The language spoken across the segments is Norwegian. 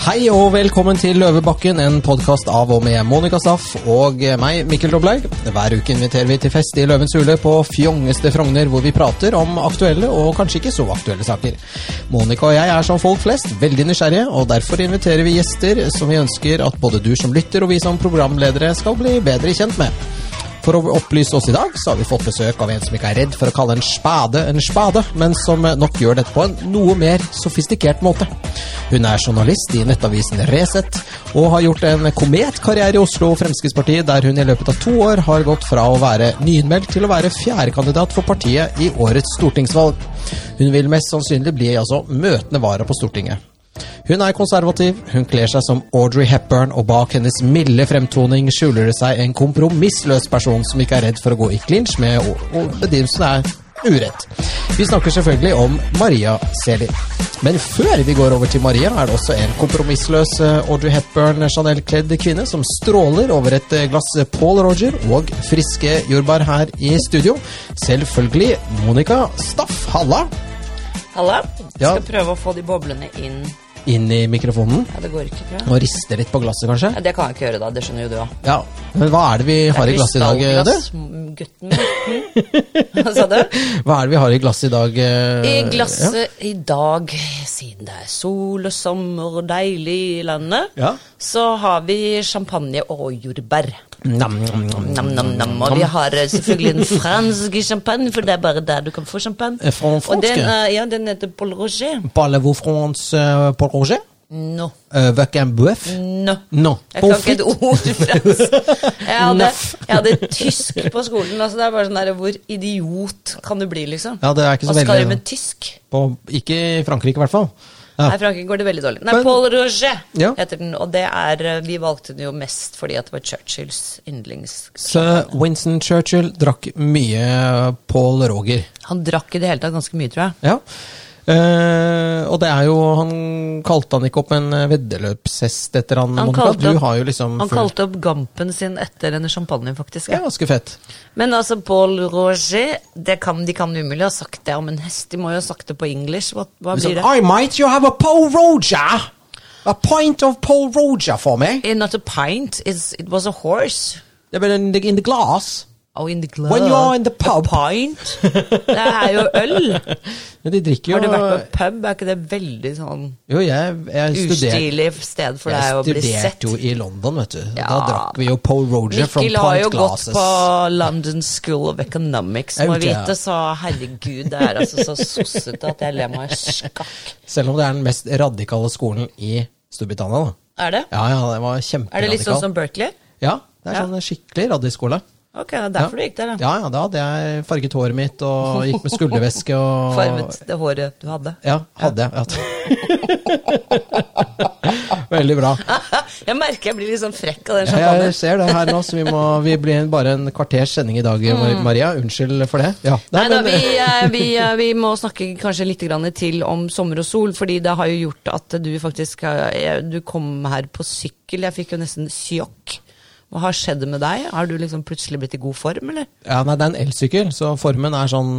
Hei og velkommen til Løvebakken, en podkast av og med Monica Staff og meg, Mikkel Roblaug. Hver uke inviterer vi til fest i Løvens hule på fjongeste Frogner, hvor vi prater om aktuelle og kanskje ikke så aktuelle saker. Monica og jeg er som folk flest veldig nysgjerrige, og derfor inviterer vi gjester som vi ønsker at både du som lytter og vi som programledere skal bli bedre kjent med. For å opplyse oss i dag, så har vi fått besøk av en som ikke er redd for å kalle en spade en spade, men som nok gjør dette på en noe mer sofistikert måte. Hun er journalist i nettavisen Resett, og har gjort en kometkarriere i Oslo Fremskrittspartiet, der hun i løpet av to år har gått fra å være nyinnmeldt til å være fjerdekandidat for partiet i årets stortingsvalg. Hun vil mest sannsynlig bli altså møtende vara på Stortinget. Hun er konservativ, hun kler seg som Audrey Hepburn, og bak hennes milde fremtoning skjuler det seg en kompromissløs person som ikke er redd for å gå i klinsj med og bedriften er urett. Vi snakker selvfølgelig om Maria Seli. Men før vi går over til Maria, er det også en kompromissløs Audrey Hepburn Chanel-kledd kvinne som stråler over et glass Paul Roger og friske jordbær her i studio. Selvfølgelig Monica Staff. Halla! Halla. Ja. Skal prøve å få de boblene inn. Inn i mikrofonen. Ja, det går ikke, jeg. Og rister litt på glasset, kanskje? Ja, det kan jeg ikke gjøre, da. Det skjønner jo du òg. Ja, Men hva er det vi har i glasset i dag, du? Gutten. Hva sa du? Hva er det vi har i glasset i dag? I I ja? glasset i dag, siden det er sol og sommer og deilig i landet, Ja. så har vi champagne og jordbær. Nam, nam, nam, Nam, nam, nam. Og vi har eh, selvfølgelig en fransk champagne, for det er bare der du kan få champagne. Fransk fra Og den, eh, ja, den heter Paul Roger. Parlez-vous France Paul Roger? No. Uh, Vacan bœuf? No. no. Jeg kan ikke et ord ord fransk. Jeg hadde, jeg hadde tysk på skolen. Altså det er bare sånn der, Hvor idiot kan du bli, liksom? Ja, det er ikke så Hva skal du med tysk? på, Ikke i Frankrike, i hvert fall. Nei, Frankrike går det veldig dårlig. Nei, Men- Paul Roger Ja. heter den. Og det er eh, Vi valgte den jo mest fordi at det var Churchills yndlings... Så Winston Churchill drakk mye Paul Roger. Han drakk i det hele tatt ganske mye, tror jeg. Ja. Eh, og det er jo Han kalte han ikke opp en eh, veddeløpshest etter han, Han kalte Du opp- har jo liksom Han kalte opp gampen sin etter en champagne, faktisk. Ja, ganske fett. Men altså, Paul Roger det kan, De kan umulig ha sagt det om en hest. De må jo ha sagt det på engelsk. Hva, hva blir det? I might you have a Paul Roger? A pint of Paul Roger for me? Eh, Not a pint, it's, it was a horse. Yeah, but in the, in the glass. Oh, in the club. When you are in the pub. A pint? Det er jo øl. Men de drikker jo Har du vært på pub? Er ikke det veldig sånn Jo, jeg, jeg ustilig sted for deg å bli sett? Jeg studerte jo i London, vet du. Da drakk vi jo Paul Roger from Mikkel har pint jo gått på London School of Economics, må vite, så herregud, det er altså så sossete at jeg ler meg skakk. Selv om det er den mest radikale skolen i Storbritannia, da. Er det? Ja, ja, det var kjemperadikal. Er det litt sånn som Berkeley? Ja, det er Ja. sånn skikkelig raddiskole. Ok, det er derfor du gikk der, da. Ja, ja, da hadde jeg farget håret mitt og gikk med skuldervæske og Farget det håret du hadde. Ja, hadde jeg. Ja. Veldig bra. Jeg merker jeg blir litt sånn frekk av den sjampanjen. jeg ser det her nå, så vi, må, vi blir bare en kvarters sending i dag, Maria. Unnskyld for det. Ja. Nei, Nei da, vi, eh, vi, eh, vi må snakke kanskje litt grann til om sommer og sol, fordi det har jo gjort at du faktisk eh, Du kom her på sykkel. Jeg fikk jo nesten sjokk. Hva har skjedd med deg? Har du liksom plutselig blitt i god form, eller? Ja, nei, Det er en elsykkel, så formen er sånn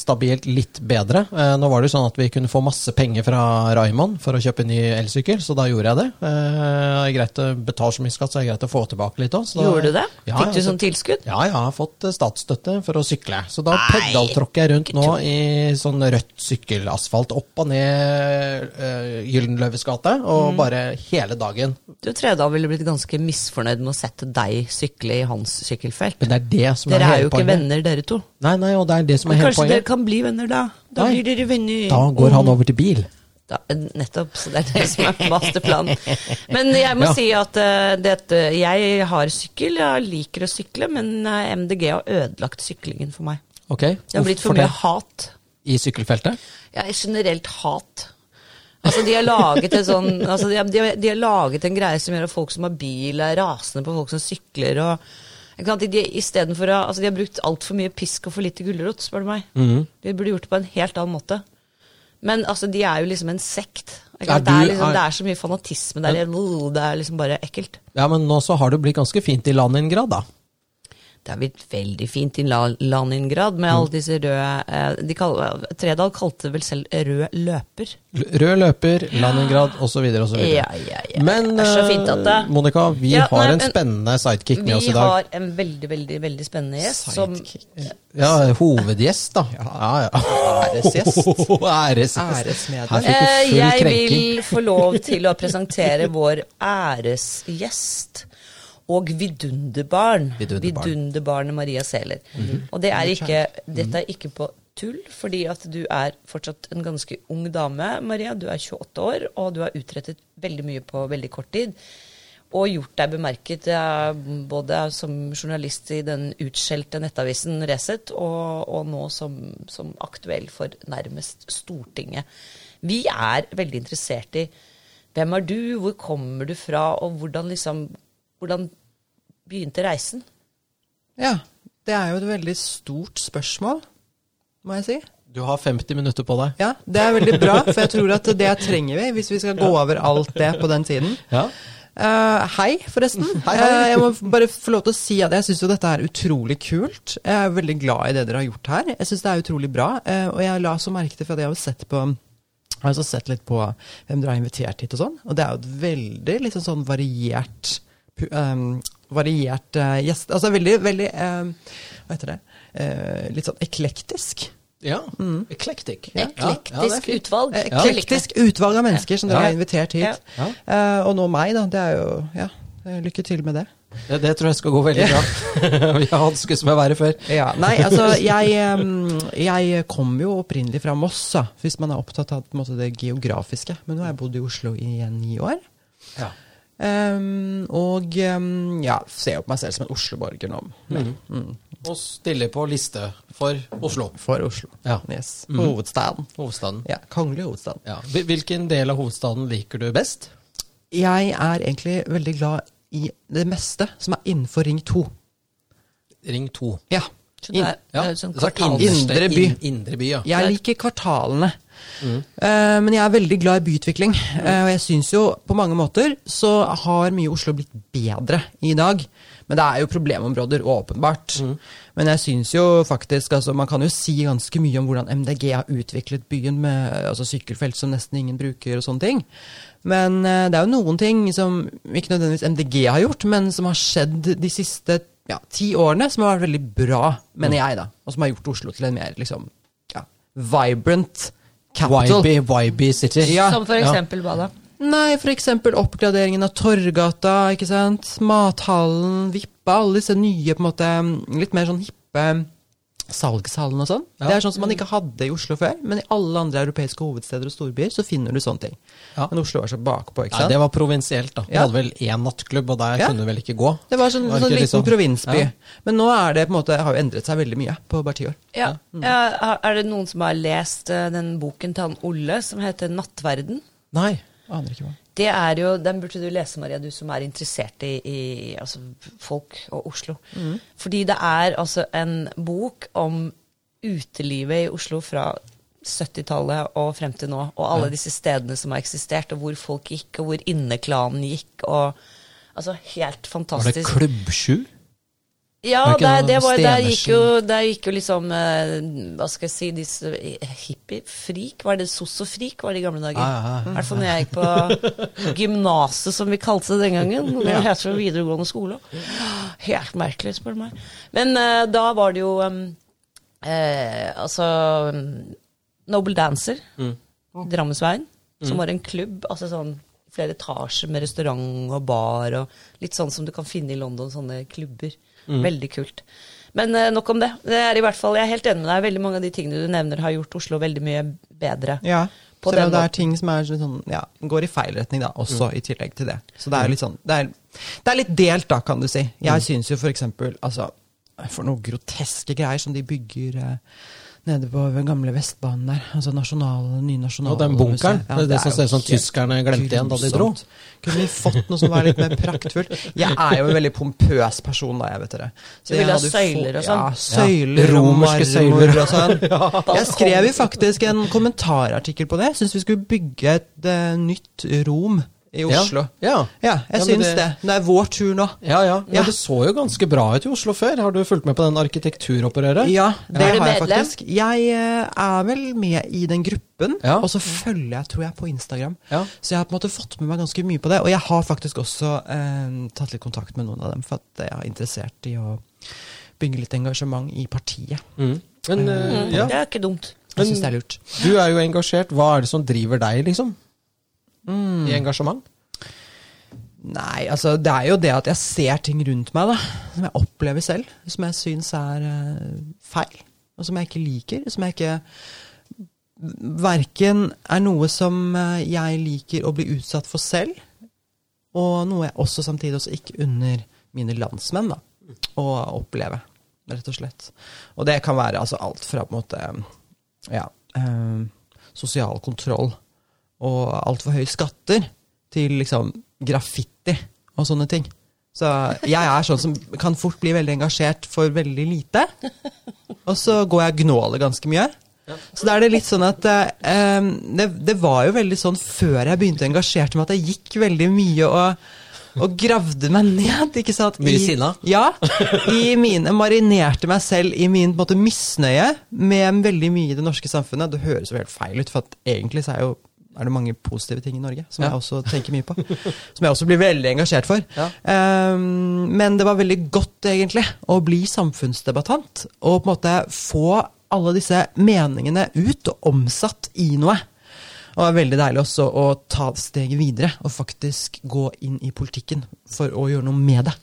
stabilt litt bedre. Eh, nå var det jo sånn at vi kunne få masse penger fra Raymond for å kjøpe en ny elsykkel, så da gjorde jeg det. Eh, greit å betale så mye skatt, så er det greit å få tilbake litt òg. Gjorde du det? Ja, Fikk du sånn tilskudd? Ja, jeg har fått eh, statsstøtte for å sykle. Så da pedaltråkker jeg rundt nå i sånn rødt sykkelasfalt. Opp og ned uh, Gyldenløves gate, Mm. og bare hele dagen. Du Tredal ville blitt ganske misfornøyd med å sette deg sykle i hans sykkelfelt. Men det er det som Dere er er jo ikke venner, dere to. Nei, nei, og det er det som er hele poenget. kanskje dere kan bli venner, da? Da Nei. blir dere venner. Da går han over til bil. Da, nettopp, så det er det som er masterplanen. Men jeg må Ja. si at uh, dette, jeg har sykkel, jeg liker å sykle, men uh, MDG har ødelagt syklingen for meg. Ok, Det har blitt for for mye hat. I sykkelfeltet? Ja, generelt hat. Altså, de har laget en sånn altså, de, har, de, har, laget en greie som gjør at folk som har bil, er rasende på folk som sykler og ikke sant? De, for altså, de har brukt altfor mye pisk og for lite gulrot, spør du meg. Mhm. De burde gjort det på en helt annen måte. Men altså, de er jo liksom en sekt. Er du, Det, er liksom, er- det er så mye fanatisme der. Det er liksom bare ekkelt. Ja, men nå så har det blitt ganske fint i Leningrad, da. Det har blitt veldig fint i Laningrad med alle disse røde eh, de kaller, Tredal kalte det vel selv rød løper. Rød løper, Leningrad osv. osv. Ja, ja, ja. Men det er så fint at det eh, Monica, vi Ja, har nei, en spennende sidekick med oss i dag. Vi har en veldig, veldig veldig spennende gjest som Ja, hovedgjest, da. Ja, ja. Æresgjest. Æresmedlem. Her fikk Eh, du full Jeg vil få lov til å presentere vår æresgjest og vidunderbarn. Vidunderbarn. Vidunderbarnet Maria Sæler. Og det er ikke, dette er ikke på tull, fordi at du er fortsatt en ganske ung dame, Maria. Du er 28 år, og du har utrettet veldig mye på veldig kort tid. Og gjort deg bemerket eh, både som journalist i den utskjelte nettavisen Resett, og, og nå som, som aktuell for nærmest Stortinget. Vi er veldig interessert i hvem er du, hvor kommer du fra, og hvordan liksom Hvordan begynte reisen? Ja, det er jo et veldig stort spørsmål, må jeg si. Du har 50 minutter på deg. Ja, det er veldig bra, for jeg tror at det trenger vi hvis vi skal gå over alt det på den tiden. Ja. Uh, hei, forresten. Hei, hei. Uh, jeg må bare få lov til å si at jeg syns jo dette er utrolig kult. Jeg er veldig glad i det dere har gjort her. Jeg syns det er utrolig bra. Uh, og jeg la så merke til, for jeg har jo sett på jeg har også sett litt på hvem dere har invitert hit og sånn. Og det er jo et veldig liksom sånn variert um, Variert uh, gjest... Altså veldig, veldig uh, Hva heter det? Uh, litt sånn eklektisk. ja. Mm. Eklektisk. Ja, Eklektisk ja, utvalg. Eklektisk utvalg av mennesker som dere Ja. har invitert hit. Ja. Ja. Eh, og nå meg, da. Det er jo Ja, lykke til med det. Det, det tror jeg skal gå veldig bra. Vi har skuss med været før. Ja, nei, altså, jeg, jeg kom jo opprinnelig fra Moss, hvis man er opptatt av på en måte, det geografiske. Men nå har jeg bodd i Oslo i ni år. Ja. Em, og um, ja, ser jo på meg selv som en Oslo-borger nå. Mm. mm, Og stiller på liste for Oslo. for Oslo. Ja. Yes. Hovedstaden. Hovedstaden. Ja, Kongelig hovedstaden. Ja. Hvilken del av hovedstaden liker du best? Jeg er egentlig veldig glad i det meste som er innenfor Ring 2. Ring 2. Ja. Så det er, Ja. det er sånn Så Indre by. In, Indre by, ja. Jeg liker kvartalene. Eh, men jeg er veldig glad i byutvikling. Eh, og jeg syns jo på mange måter så har mye Oslo blitt bedre i dag. Men det er jo problemområder, åpenbart. Men jeg syns jo faktisk altså, Man kan jo si ganske mye om hvordan MDG har utviklet byen med altså, sykkelfelt som nesten ingen bruker og sånne ting. Men eh, det er jo noen ting som ikke nødvendigvis MDG har gjort, men som har skjedd de siste ja, ti årene, som har vært veldig bra, mener jeg, da. Og som har gjort Oslo til en mer liksom, ja, vibrant capital. YB, YB City. Ja. Som for eksempel hva da? Nei, for eksempel oppgraderingen av Torgata, ikke sant? Mathallen, Vippa, alle disse nye, på en måte, litt mer sånn hippe salgshallene og sånn. Ja. Det er sånn som man ikke hadde i Oslo før, men i alle andre europeiske hovedsteder og storbyer så finner du sånne ting. Ja. Men Oslo var så bakpå, ikke Nei, sant? det var provinsielt, da. Vi Ja. hadde vel én nattklubb, og der Ja. kunne du vel ikke gå? Det var sånn, Var sånn liten liksom- provinsby. Ja. Men nå er det på en måte, har jo endret seg veldig mye på bare ti år. Ja. Ja, er det noen som har lest eh, den boken til han Olle som heter 'Nattverden'? Nei. Aner ikke hva. Det er jo, Den burde du lese, Maria, du som er interessert i, i altså, folk og Oslo. Fordi det er altså en bok om utelivet i Oslo fra 70-tallet og frem til nå. Og alle disse stedene som har eksistert, og hvor folk gikk, og hvor inneklanen gikk. og Altså, helt fantastisk. Var det. Klubb 7? Ja, det der, det var, der, gikk jo, der gikk jo liksom eh, Hva skal jeg si disse eh, Hippie-frik? Var det sosso-frik var det i gamle dager? Ja. I hvert fall når jeg gikk på gymnaset, som vi kalte det den gangen. Det heter jo videregående skole. Helt merkelig, spør du meg. Men uh, da var det jo um, uh, Altså um, Noble Dancer, Drammensveien, som var en klubb. altså sånn flere etasjer med restaurant og bar og litt sånn som du kan finne i London, sånne klubber. Veldig kult. Men uh, nok om det. Det er i hvert fall, Jeg er helt enig med deg. Veldig mange av de tingene du nevner, har gjort Oslo veldig mye bedre. Ja. På så den det er ting som er sånn, ja, går i feil retning, da, også i tillegg til det. Så det er litt sånn Det er, det er litt delt, da, kan du si. Jeg syns jo for eksempel altså, For noen groteske greier som de bygger eh, nede på den gamle Vestbanen der. Altså nasjonal, nye Og den bunkeren. Ja, det er det som ser ut som tyskerne glemte igjen da de dro. Kunne vi fått noe som var litt mer praktfullt? Jeg er jo en veldig pompøs person, da, jeg, vet dere. Så Du vil jeg ha søyler og sånn? Ja, søyler romerske søyler. og sånn. Jeg skrev jo faktisk en kommentarartikkel på det. Jeg syns vi skulle bygge et uh, nytt Rom i Oslo. Ja, Ja, jeg Ja, syns det- det. Det er vår tur nå. ja. ja. Men Ja. det så jo ganske bra ut i Oslo før. Har du fulgt med på den arkitekturopprøret? Ja, det har jeg faktisk. Jeg eh, er vel med i den gruppen, Ja. og så følger jeg, tror jeg, på Instagram. Ja. Så jeg har på en måte fått med meg ganske mye på det. Og jeg har faktisk også eh, tatt litt kontakt med noen av dem, for at jeg er interessert i å bygge litt engasjement i partiet. Mm. Men eh, ja, Det er ikke dumt. Jeg syns det er lurt. du er jo engasjert. Hva er det som driver deg, liksom? Mm. I engasjement? Nei, altså det er jo det at jeg ser ting rundt meg, da. Som jeg opplever selv. Som jeg syns er eh, feil. Og som jeg ikke liker. Som jeg ikke Verken er noe som eh, jeg liker å bli utsatt for selv, og noe jeg også samtidig også ikke unner mine landsmenn da, å oppleve, rett og slett. Og det kan være altså alt fra på en måte ja, eh, sosial kontroll og altfor høye skatter til liksom graffiti og sånne ting. Så jeg er sånn som kan fort bli veldig engasjert for veldig lite. Og så går jeg og gnåler ganske mye. Så da er det litt sånn at eh, det, det var jo veldig sånn før jeg begynte å engasjere meg, at jeg gikk veldig mye og, og gravde meg ned. ikke sant? Mye I- sinna? Ja. I mine, marinerte meg selv i min på en måte, misnøye med veldig mye i det norske samfunnet. Det høres jo helt feil ut, for egentlig så er jo er det mange positive ting i Norge som Ja. jeg også tenker mye på. Som jeg også blir veldig engasjert for. Ja. Um, men det var veldig godt, egentlig, å bli samfunnsdebattant. Og på en måte få alle disse meningene ut og omsatt i noe. Og det er veldig deilig også å ta steget videre og faktisk gå inn i politikken for å gjøre noe med det.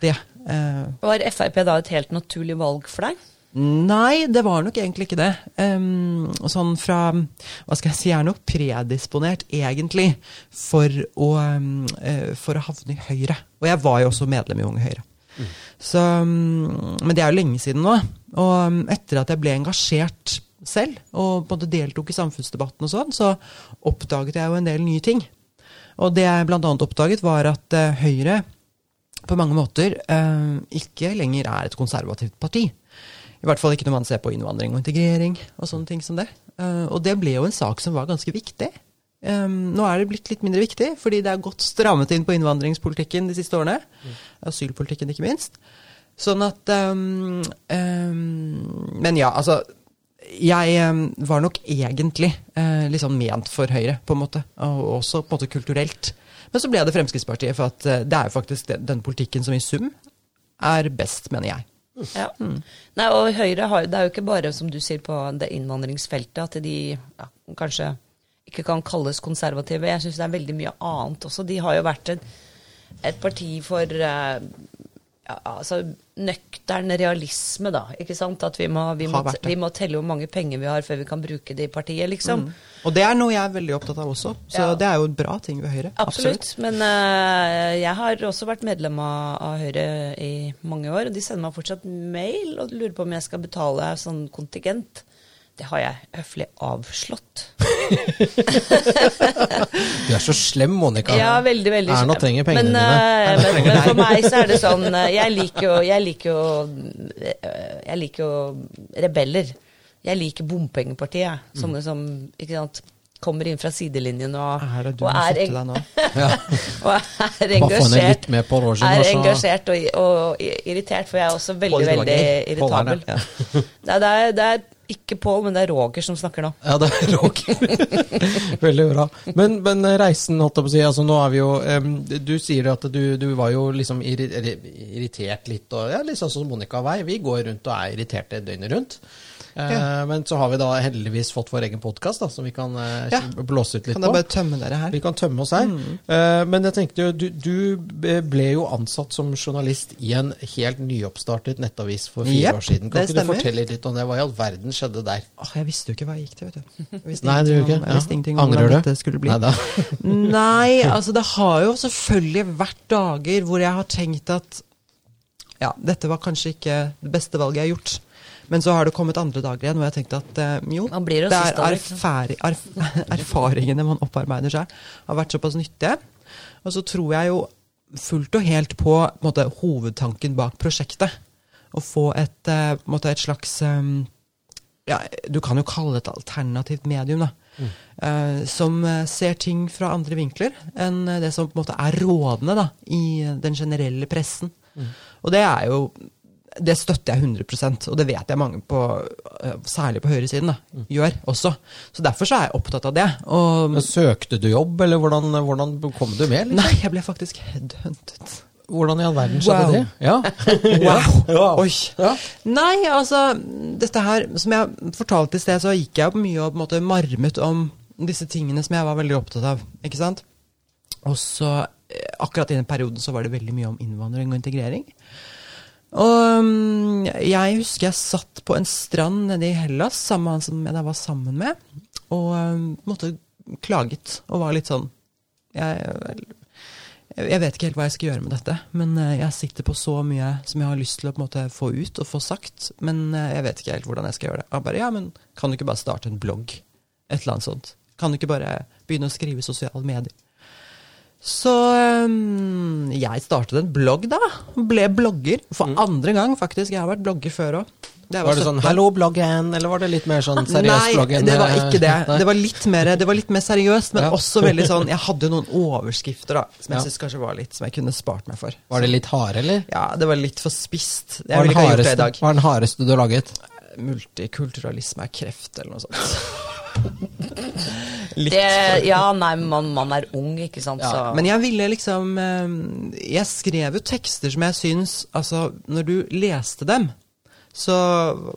Det. Uh, Var Frp da et helt naturlig valg for deg? Nei, det var nok egentlig ikke det. Um, sånn fra Hva skal jeg si, jeg er nok predisponert, egentlig, for å, um, for å havne i Høyre. Og jeg var jo også medlem i Unge Høyre. Så, um, men det er jo lenge siden nå. Og mm, etter at jeg ble engasjert selv, og måte deltok i samfunnsdebatten og sånn, så oppdaget jeg jo en del nye ting. Og det jeg annet oppdaget, var at uh, Høyre på mange måter uh, ikke lenger er et konservativt parti. I hvert fall ikke når man ser på innvandring og integrering og sånne ting som det. Eh, og det ble jo en sak som var ganske viktig. Nå er det blitt litt mindre viktig, fordi det er godt strammet inn på innvandringspolitikken de siste årene. Asylpolitikken, ikke minst. Sånn at um, um, Men ja, altså jeg var nok egentlig litt sånn ment for Høyre, på en måte. Og også på en måte kulturelt. Men så ble det Fremskrittspartiet, for at uh, det er jo faktisk den, den politikken som i sum er best, mener jeg. Ja. Nei, og Høyre har, det er jo ikke bare, som du sier, på det innvandringsfeltet at de ja, kanskje ikke kan kalles konservative. Jeg syns det er veldig mye annet også. De har jo vært et, et parti for eh, altså nøktern realisme, da. Ikke sant? At vi må, vi, må, vi må telle hvor mange penger vi har før vi kan bruke det i partiet, liksom. Og det er noe jeg er veldig opptatt av også, så Ja. det er jo en bra ting ved Høyre. Absolutt. Men uh, jeg har også vært medlem av, av Høyre i mange år, og de sender meg fortsatt mail og lurer på om jeg skal betale sånn kontingent. Det har jeg høflig avslått. Du er så slem, Monica. Ja, veldig, veldig Erna slem. trenger pengene men, dine. eh, men, men for meg så er det sånn eh, Jeg liker jo Jeg liker jo, eh, jeg liker jo rebeller. Jeg liker bompengepartiet. som, Mm. Som ikke sant, kommer inn fra sidelinjen og, Er du og er, nå? og er engasjert. litt Roger. Er engasjert og, og irritert, for jeg er også veldig, veldig irritabel. det, Nei, det, er, det er ikke Pål, men det er Roger som snakker nå. Ja, det er Roger. Veldig bra. Men, men reisen, holdt jeg på å si, altså nå er vi jo um, Du sier at du, du var jo liksom irri- irritert litt, og ja, litt sånn som Monica Wei. Vi går rundt og er irriterte døgnet rundt. Eh, Ja. Men så har vi da heldigvis fått vår egen podkast, som vi kan eh, Ja. blåse ut litt Kan på. bare tømme dere her? Vi kan tømme oss her. Mm. men jeg tenkte jo, du, du ble jo ansatt som journalist i en helt nyoppstartet nettavis for fire yep, år siden. Kan ikke du fortelle litt om det? Hva i all verden skjedde der? Åh, jeg visste jo ikke hva jeg gikk til, vet du. Jeg visste Nei, det gjør du ikke. om- Jeg visste om Angrer hvordan du? dette skulle bli. Neida. Nei, altså det har jo selvfølgelig vært dager hvor jeg har tenkt at ja, dette var kanskje ikke det beste valget jeg har gjort. Men så har det kommet andre dager igjen hvor jeg har tenkt at eh, jo, det, det er erfari, erf, erfaringene man opparbeider seg, har vært såpass nyttige. Og så tror jeg jo fullt og helt på, på måte, hovedtanken bak prosjektet. Å få et, eh, måte, et slags eh, ja, Du kan jo kalle det et alternativt medium. da. eh, som eh, ser ting fra andre vinkler enn det som på en måte er rådende da, i den generelle pressen. Og det er jo det støtter jeg 100 og det vet jeg mange på, eh, særlig på høyresiden, da, gjør også. Så derfor så er jeg opptatt av det. Og Men Søkte du jobb, eller hvordan, hvordan kom du med? Liksom? Nei, jeg ble faktisk headhunted. Hvordan i all verden skjedde Wow. det? Ja. Wow! Ja. Oi. Ja. Nei, altså Dette her, som jeg fortalte i sted, så gikk jeg mye og på en måte marmet om disse tingene som jeg var veldig opptatt av. Ikke sant? Og så, eh, akkurat i den perioden, så var det veldig mye om innvandring og integrering. Og mm, jeg husker jeg satt på en strand nede i Hellas sammen med han som jeg da var sammen med, og mm, på en måte klaget og var litt sånn jeg, jeg vet ikke helt hva jeg skal gjøre med dette, men eh, jeg sitter på så mye som jeg har lyst til å måte få ut og få sagt, men eh, jeg vet ikke helt hvordan jeg skal gjøre det. Jeg bare, ja, men Kan du ikke bare starte en blogg? Et eller annet sånt. Kan du ikke bare begynne å skrive i sosiale medier? Så um, jeg startet en blogg, da. Ble blogger. For andre gang, faktisk. Jeg har vært blogger før òg. Var det sånn 'hallo, bloggen', eller var det litt mer sånn seriøst Nei, bloggen? det var ikke det. Det var litt mer, det var litt mer seriøst, men Ja. også veldig sånn Jeg hadde noen overskrifter da, som jeg Ja. synes kanskje var litt Som jeg kunne spart meg for. Var det litt harde, eller? Ja, det var litt for spist. Jeg ville ikke ha gjort det i dag. hva er den hardeste du har laget? Multikulturalisme er kreft, eller noe sånt. litt. Det, ja, nei, man, man er ung, ikke sant, Ja, så men jeg ville liksom eh, Jeg skrev jo tekster som jeg syns Altså, når du leste dem, så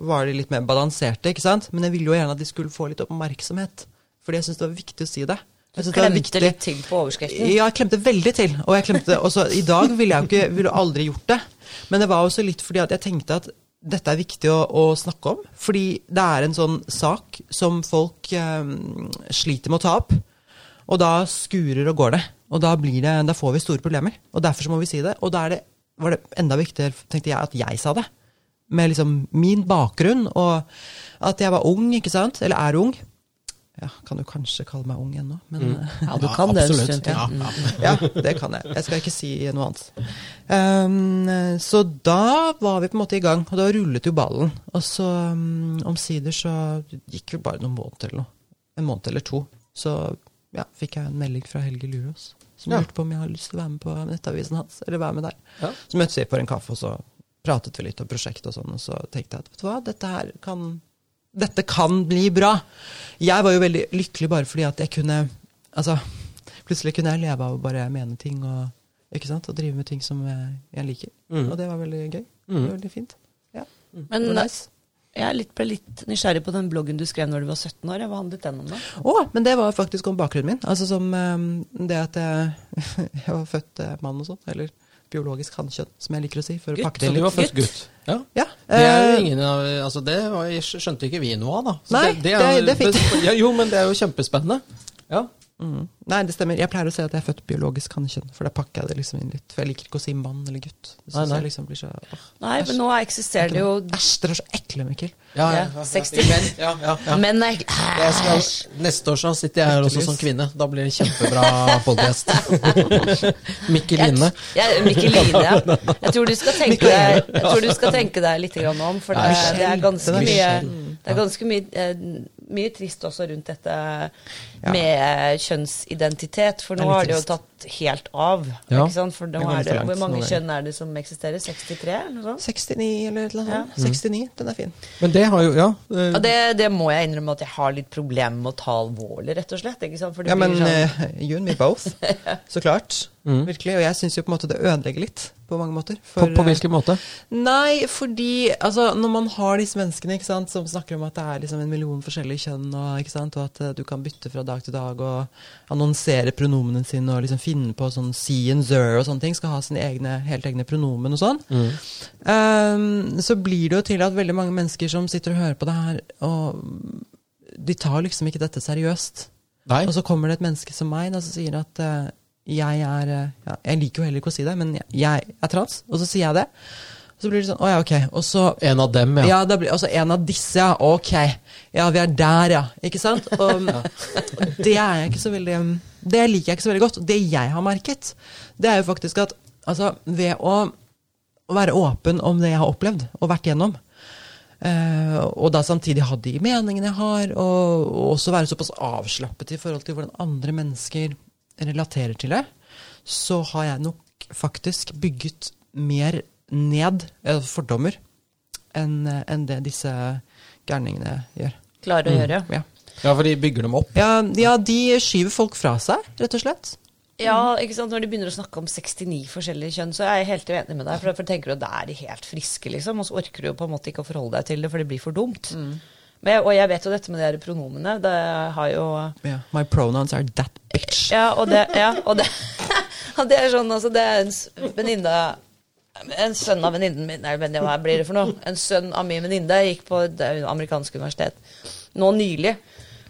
var de litt mer balanserte, ikke sant? Men jeg ville jo gjerne at de skulle få litt oppmerksomhet. Fordi jeg syntes det var viktig å si det. Du klemte litt til på overskriften. Ja, jeg klemte veldig til. Og jeg klemte også I dag ville jeg jo ikke ville aldri gjort det. Men det var også litt fordi at jeg tenkte at dette er viktig å, å snakke om. Fordi det er en sånn sak som folk eh, sliter med å ta opp. Og da skurer og går det. Og da, det, da får vi store problemer. Og derfor må vi si det. Og da det, var det enda viktigere, tenkte jeg, at jeg sa det. Med liksom min bakgrunn, og at jeg var ung, ikke sant? Eller er ung. Ja, kan du kanskje kalle meg ung ennå, men mm. Ja, du kan det en absolutt. Ja, ja. ja, det kan jeg. Jeg skal ikke si noe annet. Um, så da var vi på en måte i gang, og da rullet jo ballen. Og så um, omsider så gikk vi bare noen måneder eller noe. En måned eller to. Så ja, fikk jeg en melding fra Helge Lurås som Ja. lurte på om jeg hadde lyst til å være med på nettavisen hans. Eller være med der. Ja. Så møttes vi på en kaffe, og så pratet vi litt om prosjektet og sånn, og så tenkte jeg at vet du hva, dette her kan dette kan bli bra. Jeg var jo veldig lykkelig bare fordi at jeg kunne Altså, plutselig kunne jeg leve av å bare mene ting og, ikke sant? og drive med ting som jeg, jeg liker. Mm. Og det var veldig gøy. Mm. Det var veldig fint. Ja. Men nice. jeg er litt, ble litt nysgjerrig på den bloggen du skrev når du var 17 år. Hva handlet den om, da? Å, men det var faktisk om bakgrunnen min. Altså som um, det at jeg, jeg var født eh, mann og sånn. Eller biologisk hannkjønn, som jeg liker å si. For å pakke så det du var først gutt? Ja. Ja. Det er eh, ingen altså det var, skjønte ikke vi noe av, da. Så Nei, er jo- det- det fikk- ja, Jo, men det er jo kjempespennende. Ja. Mm. Nei, det stemmer. Jeg pleier å si at jeg er født biologisk hannkjønn, for da pakker jeg det liksom inn litt. For jeg liker ikke å si mann eller gutt. Det Nei, synes nei. jeg liksom blir så åh, Nei, æsj. men nå eksisterer det jo Æsj, dere er så ekle, Mikkel. Ja, ja, Ja, ja, 60. Men, ja, ja, ja. Men er skal, neste år så sitter jeg her også som kvinne. Da blir det kjempebra podkast. Mikkeline. Ja, Mikkeline, ja. Jeg tror du skal tenke deg, jeg tror du skal tenke deg litt grann om, for det, det er ganske mye det er ganske mye, eh, mye trist også rundt dette med eh, kjønnsidentitet, for nå Det har det jo tatt helt av. Ja. Ikke sant? For nå er det, hvor mange kjønn er det som eksisterer? 63, eller noe sånt? 69 eller noe sånt. Ja. 69, den er fin. Men det har jo Ja. eh, Ja, det, det må jeg innrømme at jeg har litt problemer med å ta alvorlig, rett og slett. Ikke sant? For det Ja, men sånn, uh, you and me both. Så klart. Mm. Virkelig. Og jeg syns jo på en måte det ødelegger litt, på mange måter. For, på på, hvilken måte? Nei, fordi altså, når man har disse menneskene sant, som snakker om at det er liksom en million forskjellige kjønn, og, sant, og at eh, du kan bytte fra dag til dag og annonsere pronomenene sine og liksom finne på sånn see and zero og sånne ting, skal ha sine egne, helt egne pronomen og sånn, Mm. um, så blir det jo til at veldig mange mennesker som sitter og hører på det her, og de tar liksom ikke dette seriøst. Nei. Og så kommer det et menneske som meg da, som sier at eh, jeg er eh, ja, Jeg liker jo heller ikke å si det, men jeg, jeg er trans. Og så sier jeg det. Og Så blir det sånn Å ja, ok. Og så En av dem, ja. ja, da blir, altså en av disse, ja. Ok. Ja, vi er der, ja. Ikke sant? Og det er jeg ikke så veldig Det liker jeg ikke så veldig godt. Det jeg har merket, det er jo faktisk at altså, ved å være åpen om det jeg har opplevd og vært gjennom, Uh, og da samtidig ha de meningene jeg har, og, og også være såpass avslappet i forhold til hvordan andre mennesker relaterer til det, så har jeg nok faktisk bygget mer ned fordommer enn en det disse gærningene gjør. Klarer å gjøre. Ja. Ja, for de bygger dem opp. Ja, ja, de skyver folk fra seg, rett og slett. Ja, ikke sant? Når de begynner å snakke om 69 forskjellige kjønn, så er jeg helt uenig med deg. For derfor tenker du at da er de helt friske, liksom. Og så orker du jo på en måte ikke å forholde deg til det, for det blir for dumt. Jeg- og jeg vet jo dette med de pronomene. Det har jo Ja, My pronouns are that bitch. Ja, og det, ja, og det, og det er sånn, altså, det er en venninne En sønn av venninnen min Nei, men hva blir det for noe? En sønn av min venninne gikk på det amerikanske universitet nå nylig.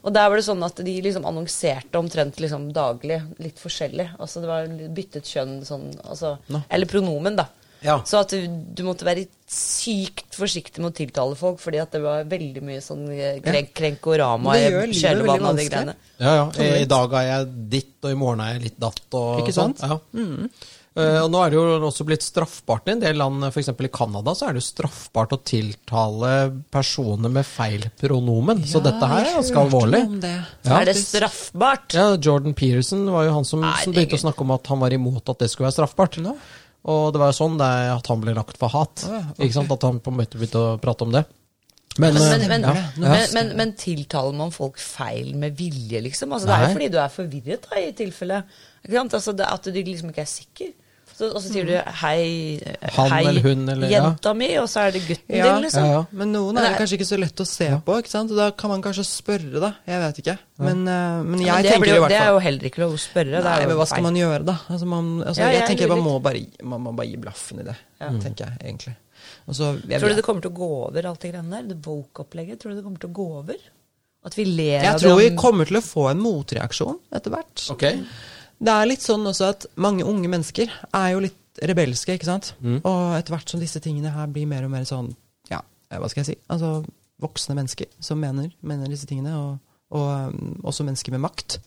Og der var det sånn at de liksom annonserte omtrent liksom daglig litt forskjellig. Altså det var byttet kjønn sånn altså, no. Eller pronomen, da. Ja. Så at du, du måtte være sykt forsiktig med å tiltale folk, fordi at det var veldig mye sånn eh, krenk, krenkorama Det i gjør og kjølvannet veldig av de greiene. Ja, ja. I, I dag er jeg ditt, og i morgen er jeg litt datt. Og Ikke sant? Sånn. Ja. Eh, og nå er det jo også blitt straffbart i en del land, f.eks. i Canada, så er det jo straffbart å tiltale personer med feil pronomen. så dette her er ganske alvorlig. Ja. er det straffbart? Ja, Jordan Peterson var jo han som, Nei, som begynte å snakke om at han var imot at det skulle være straffbart. Nå. Og det var jo sånn det at han ble lagt for hat. Ah, ja, ok. Ikke sant? At han på en måte begynte å prate om det. Men, Men, eh, men, ja, men, ja. men, men tiltaler man folk feil med vilje, liksom? Altså, det er jo fordi du er forvirret, da, i tilfelle. Ikke sant? Altså, det, at du liksom ikke er sikker. Så, og så sier du 'hei, Han hei eller hun, eller- ja. jenta mi', og så er det gutten Ja, din, liksom. ja, ja. Men noen er det det kanskje ikke så lett å se på, ikke sant? og da kan man kanskje spørre, da. Jeg vet ikke. Men, eh, men jeg Men tenker blir i hvert fall det er jo heller ikke lov å spørre. det Nei, er jo men hva skal feil. man gjøre, da? Altså, man, altså, Ja, jeg jeg tenker man må, bare, man må bare gi blaffen i det, tenker jeg egentlig. Og så, jeg, Tror du det kommer til å gå over, alt det greiene der? Det woke-opplegget? Tror du det kommer til å gå over? At vi ler jeg tror vi kommer til å få en motreaksjon etter hvert. Ok. Det er litt sånn også at mange unge mennesker er jo litt rebelske, ikke sant? Og etter hvert som disse tingene her blir mer og mer sånn, ja, eh, hva skal jeg si, altså voksne mennesker som mener, mener disse tingene, og, og um, også mennesker med makt,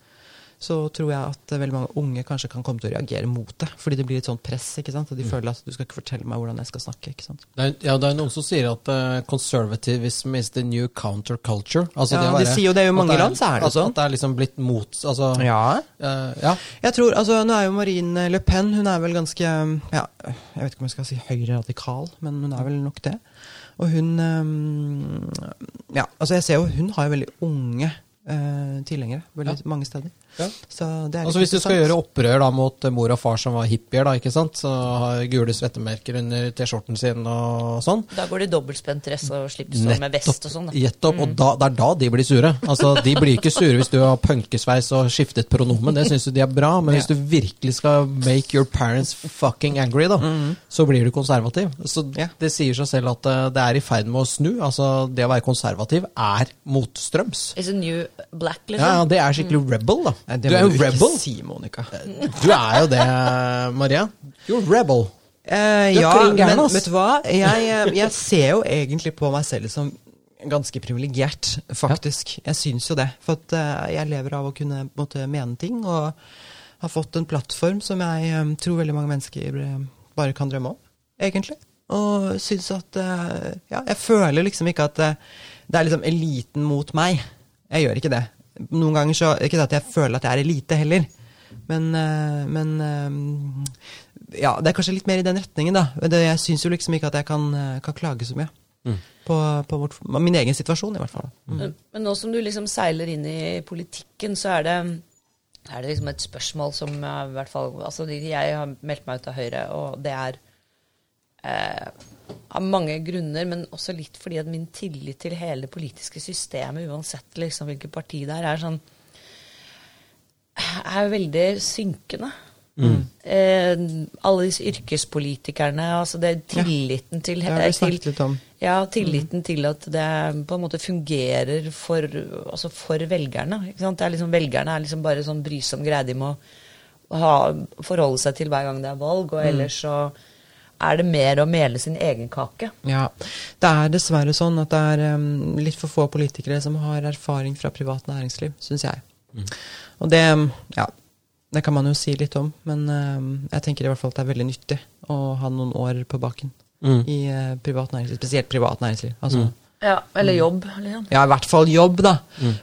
så tror jeg at eh, veldig mange unge kanskje kan komme til å reagere mot det, fordi det blir et sånt press, ikke sant? Og de føler at du skal ikke fortelle meg hvordan jeg skal snakke, ikke sant? Det er, ja, det er noen som sier at uh, conservatism is the new counterculture. Altså Ja, det de sier jo det i at mange land, så er det at, sånn. At det er liksom blitt mot Altså, Ja, Uh, ja. Jeg tror, altså Nå er jo Marine Le Pen hun er vel ganske ja, Jeg vet ikke om jeg skal si høyre-radikal, men hun er vel nok det. Og hun um, Ja, altså jeg ser jo Hun har jo veldig unge uh, tilhengere veldig mange steder. Ja. Så det er Altså Hvis du skal gjøre opprør da mot eh, mor og far som var hippier, da, ikke sant? så har gule svettemerker under T-skjorten sin og sånn Da går de dobbeltspent dress og slips og med vest og sånn. Nettopp. Mm. og da, det er da de blir sure. Altså, De blir ikke sure hvis du har punkesveis og skiftet pronomen, det syns de er bra. Men hvis du virkelig skal make your parents fucking angry, da, så blir du konservativ. Så Det sier seg selv at eh, det er i ferd med å snu. Altså, Det å være konservativ er motstrøms. It's a new black, liksom? ja, Det er skikkelig rebel, da. Nei, Du er jo rebel. si, Monica. Du er jo det, Maria. You're rebel. Eh, ja, men vet du hva? Jeg, eh, jeg ser jo egentlig på meg selv som ganske privilegert, faktisk. Jeg syns jo det. For at eh, jeg lever av å kunne måtte, mene ting, og har fått en plattform som jeg eh, tror veldig mange mennesker eh, bare kan drømme om, egentlig. Og syns at eh, Ja, jeg føler liksom ikke at eh, det er liksom eliten mot meg. Jeg gjør ikke det. Noen ganger så Ikke at jeg føler at jeg er elite heller, men, eh, men eh, ja, det er kanskje litt mer i den retningen, da. Det, jeg syns jo liksom ikke at jeg kan, eh, kan klage så mye. På, på vårt, min egen situasjon, i hvert fall. Men men nå som du liksom seiler inn i politikken, så er det, er det liksom et spørsmål som i hvert fall Altså, jeg har meldt meg ut av Høyre, og det er eh, av mange grunner, men også litt fordi at min tillit til hele det politiske systemet, uansett liksom hvilket parti det er, er sånn er veldig synkende. Eh, alle disse yrkespolitikerne, altså det er tilliten til, Det har vi til snakket litt om. ja, tilliten til at det på en måte fungerer for, altså for velgerne. Er liksom, velgerne er liksom bare sånn brysom greie de må ha, forholde seg til hver gang det er valg, og ellers så er det mer å mele sin egen kake. Ja, Det er dessverre sånn at det er um, litt for få politikere som har erfaring fra privat næringsliv, syns jeg. Og det, ja, det kan man jo si litt om, men um, jeg tenker i hvert fall at det er veldig nyttig å ha noen år på baken Mm. i uh, privat næringsliv, spesielt privat næringsliv. Altså Ja, eller jobb. Liksom. Ja, i hvert fall jobb, da.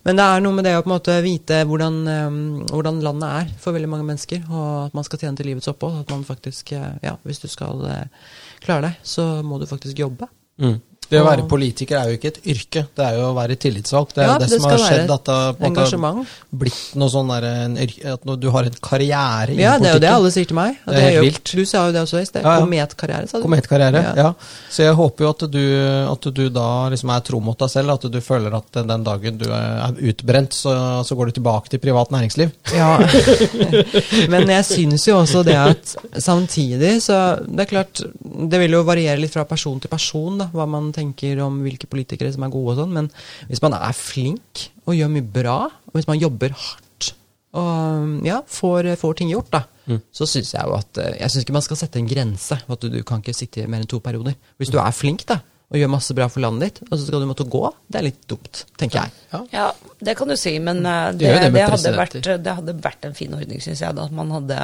Men det er noe med det å på en måte vite hvordan, um, hvordan landet er for veldig mange mennesker, og at man skal tjene til livets opphold. At man faktisk, eh, ja, hvis du skal uh, klare deg, så må du faktisk jobbe. Mm. Det å være politiker er jo ikke et yrke, det er jo å være tillitsvalgt. Det er Ja, jo det, det som har skjedd, at det har blitt noe sånn der, en at du har en karriere i Ja, det er jo det alle sier til meg. At Det er helt vilt. Du sa jo det også i sted. Ja, ja. Kometkarriere, sa du. Kometkarriere, Ja. ja. Så jeg håper jo at du, at du da liksom er tro mot deg selv, at du føler at den dagen du er utbrent, så, så går du tilbake til privat næringsliv. Ja. Men jeg syns jo også det at samtidig så Det er klart, det vil jo variere litt fra person til person, da, hva man tenker om hvilke politikere som er gode og sånn, men hvis man er flink og gjør mye bra, og hvis man jobber hardt og ja, får, får ting gjort, da, så syns jeg jo at eh, Jeg syns ikke man skal sette en grense. for At du, du kan ikke sitte i mer enn to perioder. Hvis du er flink da, og gjør masse bra for landet ditt, og så skal du måtte gå, det er litt dumt, tenker jeg. Ja. Ja, det kan du si, men Det det, det det, hadde vært, det hadde vært en fin ordning, syns jeg, da, at man hadde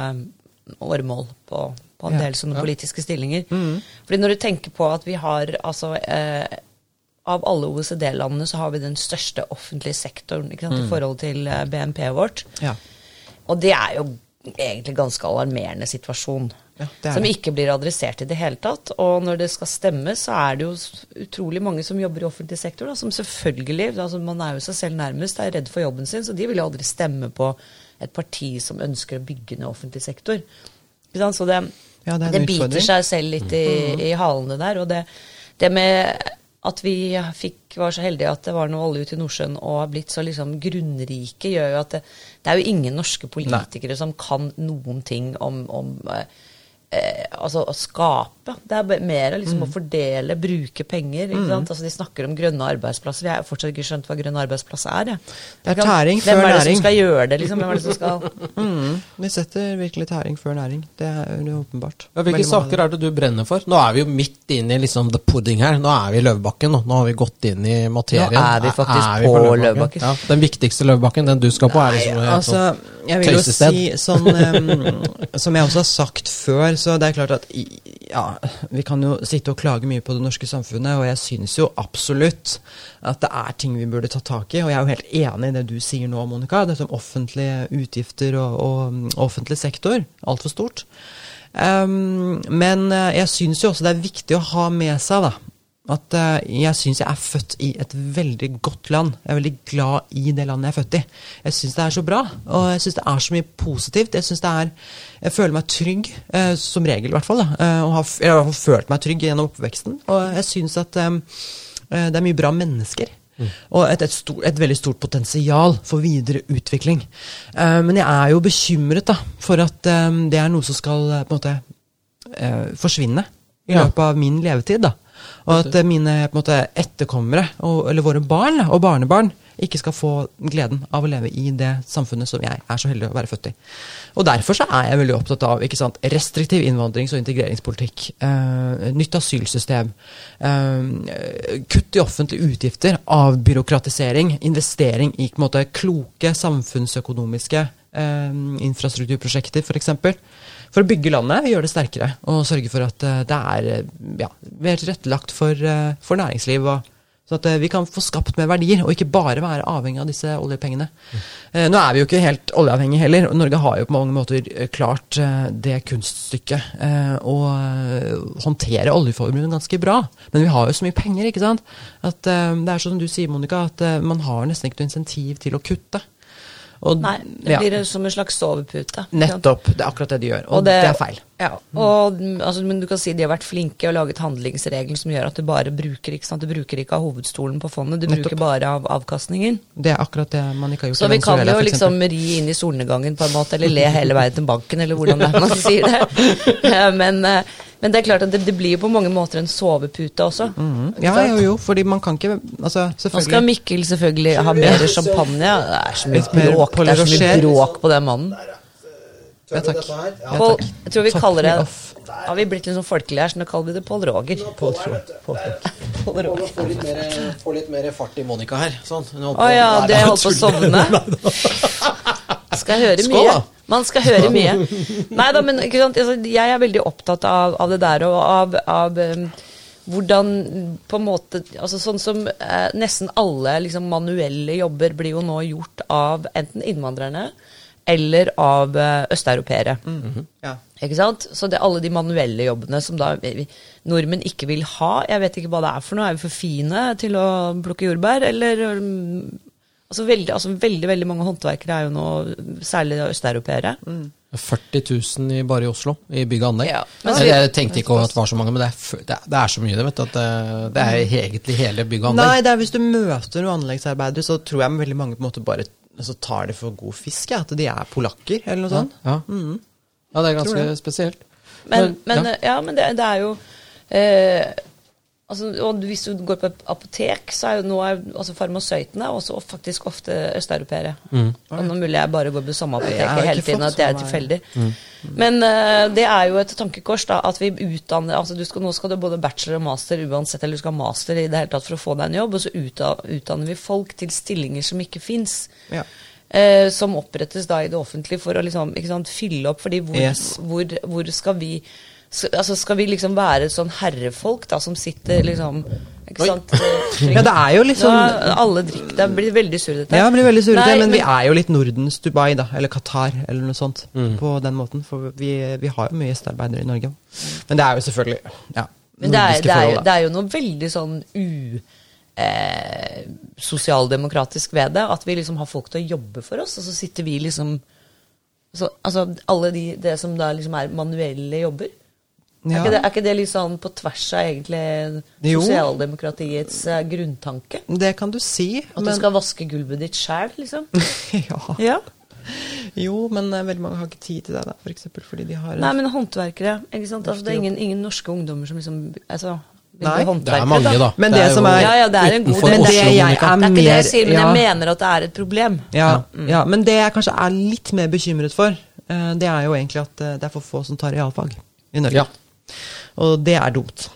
åremål på, på en del sånne politiske stillinger. Fordi når du tenker på at vi har altså eh, Av alle OECD-landene så har vi den største offentlige sektoren ikke sant, i forhold til eh, BNP-et vårt. Ja. Og det er jo egentlig ganske alarmerende situasjon. Ja, som ikke blir adressert i det hele tatt. Og når det skal stemme, så er det jo utrolig mange som jobber i offentlig sektor, da, som selvfølgelig altså Man er jo seg selv nærmest, er redd for jobben sin, så de vil jo aldri stemme på et parti som ønsker å bygge ned offentlig sektor. Så det, Ja, det er en det biter seg selv litt i, i halene der. Og det, det med at vi fikk, var så heldige at det var noe olje ute i Nordsjøen og har blitt så liksom grunnrike, gjør jo at det, det er jo ingen norske politikere som kan noen ting om, om eh, altså å skape. Det er mer liksom å fordele, bruke penger. Ikke sant? Altså De snakker om grønne arbeidsplasser. Jeg har fortsatt ikke skjønt hva grønn arbeidsplass er. Jeg. Det er tæring før næring. Hvem er det som skal gjøre det? liksom? Hvem er det som skal... Mm, vi setter virkelig tæring før næring. Det er jo åpenbart. Ja, hvilke Veldig saker er det du brenner for? Nå er vi jo midt inne i liksom the pudding her. Nå er vi i Løvebakken. Nå, nå har vi gått inn i materien. Nå er vi faktisk Er vi på Løvebakken. Ja, den viktigste Løvebakken, den du skal på, er liksom Altså, sånn jeg vil jo si sånn um, Som jeg også har sagt før, så det er klart at ja, vi kan jo sitte og klage mye på det norske samfunnet, og jeg syns jo absolutt at det er ting vi burde ta tak i. Og jeg er jo helt enig i det du sier nå, Monica. Dette om offentlige utgifter og, og offentlig sektor. Altfor stort. Um, men eh, jeg syns jo også det er viktig å ha med seg, da. At eh, jeg syns jeg er født i et veldig godt land. Jeg er veldig glad i det landet jeg er født i. Jeg syns det er så bra, og jeg syns det er så mye positivt. Jeg synes det er, jeg føler meg trygg, eh, som regel i hvert fall. Da, eh, og har, jeg har i hvert fall følt meg trygg gjennom oppveksten. Og jeg syns at um, det er mye bra mennesker. Og et, et, stort, et veldig stort potensial for videre utvikling. Uh, men jeg er jo bekymret da, for at um, det er noe som skal på en måte uh, forsvinne i løpet av min levetid. da. Og at eh, mine måte, etterkommere, og, eller våre barn og barnebarn, ikke skal få gleden av å leve i det samfunnet som jeg er så heldig å være født i. Og Derfor så er jeg veldig opptatt av sant, restriktiv innvandrings- og integreringspolitikk. Eh, nytt asylsystem. Eh, kutt i offentlige utgifter. Avbyråkratisering. Investering i måte, kloke samfunnsøkonomiske eh, infrastrukturprosjekter, f.eks. For, å bygge landet, gjøre det sterkere og sørge for at eh, det er eh, ja, mer tilrettelagt for, eh, for næringsliv. og så at vi kan få skapt mer verdier, og ikke bare være avhengig av disse oljepengene. Mm. nå er vi jo ikke helt oljeavhengige heller, og Norge har jo på mange måter klart det kunststykket å håndtere oljeformuen ganske bra. Men vi har jo så mye penger, ikke sant. At det er sånn som du sier, Monica, at man har nesten ikke noe insentiv til å kutte. Og, Nei, det ja, blir som en slags sovepute. Nettopp. Det er akkurat det de gjør, og, det, er feil. Ja, og, mm, altså, men du kan si de har vært flinke og laget handlingsregler som gjør at du bare bruker ikke sant? Du bruker ikke av hovedstolen på fondet, du Nettopp. bruker bare av avkastningen. Det er akkurat det man ikke har gjort Så vi kan jo liksom ri inn i solnedgangen på en måte, eller le hele veien til banken, eller hvordan det er man sier det. Men, eh, men det er klart at det, det blir jo på mange måter en sovepute også. Mm -hmm. Ja, jo, jo, fordi man kan ikke Altså, Nå skal Mikkel selvfølgelig ha bedre champagne. Det er så mye bråk, det er så mye bråk på den mannen. Ja, takk. Ja, takk. jeg tror vi Top kaller det. Har vi blitt litt sånn folkelige her, så nå kaller vi det Pål Roger. Pål Roger. Få litt, mer, få litt mer fart i Monica her. Sånn. Å ja, det holdt på å sovne. Skal jeg høre Skål, mye. da. Man skal høre mye. Nei da, men ikke sant? Altså, jeg er veldig opptatt av, av det der og av, av um, hvordan på en måte altså Sånn som eh, nesten alle liksom, manuelle jobber blir jo nå gjort av enten innvandrerne eller av eh, østeuropeere. Ja. Ikke sant? Så det er alle de manuelle jobbene som da vi- nordmenn ikke vil ha. Jeg vet ikke hva det er for noe. Er vi for fine til å plukke jordbær, eller um, altså, veldig, altså veldig, veldig mange håndverkere er jo nå særlig østeuropeere. 40 000 i, bare i Oslo, i bygg og anlegg. Ja, jeg, jeg tenkte ikke over at det var så mange, men det er, det er, det er så mye det, vet du. At det, det er egentlig hele bygg og anlegg. Nei, det er hvis du møter noen anleggsarbeidere, så tror jeg veldig mange på en måte bare altså, tar det for god fisk, ja, at de er polakker, eller noe sånt. Ja. ja, det er ganske spesielt. Men, men, ja. eh, ja, men det, det er jo eh, altså, Og hvis du går på et apotek, så er jo nå altså farmasøytene også faktisk ofte østeuropeere. Og nå mulig jeg bare går på samme apotek apoteket hele tiden, at det er tilfeldig. Mm. Men uh, det er jo et tankekors da, at vi utdanner altså du skal, Nå skal du både bachelor og master uansett, eller du skal ha master i det hele tatt for å få deg en jobb, og så utdanner vi folk til stillinger som ikke fins. Ja. Uh, som opprettes da i det offentlige for å liksom, ikke sant, fylle opp. fordi hvor, Yes. hvor, hvor skal vi altså skal vi liksom være sånn herrefolk da, som sitter liksom ikke sant? eh, Ja, det er jo litt sånn Nå alle drikker. Det blir veldig surrete. Ja, det blir veldig surrete, Nei, men, vi er jo litt Nordens Dubai, da. Eller Qatar, eller noe sånt. På den måten. For vi, vi har jo mye gjestearbeidere i Norge. Men det er jo selvfølgelig ja, Men det er, nordiske det, er jo, forhold, da. det er jo noe veldig sånn u... Eh, sosialdemokratisk ved det. At vi liksom har folk til å jobbe for oss, og så sitter vi liksom så, Altså alle de det som da liksom er manuelle jobber. Er, ikke det, er ikke det litt sånn på tvers av egentlig sosialdemokratiets eh, grunntanke? Det kan du si, At du skal vaske gulvet ditt sjæl, liksom? ja. Ja. Jo, men eh, veldig mange har ikke tid til det, da, for eksempel fordi de har Nei, men håndverkere. ikke sant? Altså, det er ingen, ingen norske ungdommer som liksom altså, Nei, Det er mange, da. Men det er som jo er- Ja, ja, det er en god. Men det jeg er Det er ikke det jeg sier, men ja. jeg mener at det er et problem. Ja, Mm. ja, men det jeg kanskje er litt mer bekymret for, uh, det er jo egentlig at det er for få som tar realfag i Norge. Ja. Og det er dumt.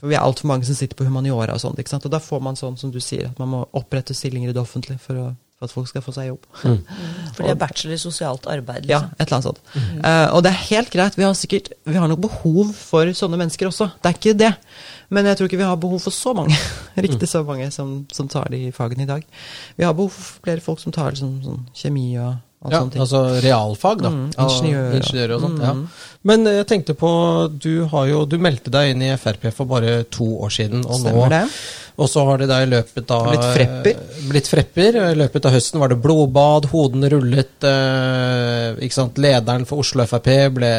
For vi er altfor mange som sitter på humaniora og sånt. ikke sant? Og da får man sånn som du sier, at man må opprette stillinger i det offentlige for, å, for at folk skal få seg jobb. For det er bachelor i sosialt arbeid. Ja, Liksom. et eller annet sånt. Eh, og det er helt greit, vi har sikkert Vi har nok behov for sånne mennesker også. Det er ikke det. Men jeg tror ikke vi har behov for så mange riktig så mange som, som tar de fagene i dag. Vi har behov for flere folk som tar sånn, sånn kjemi og, og Ja, altså realfag, da. Mm, ingeniører. ingeniører og sånt. Ja. Men eh, jeg tenkte på Du har jo Du meldte deg inn i Frp for bare to år siden. Og Stemmer nå, det. Og så har de da i løpet av Blitt frepper. eh, Blitt frepper. I løpet av høsten var det blodbad, hodene rullet. Eh, ikke sant? Lederen for Oslo Frp ble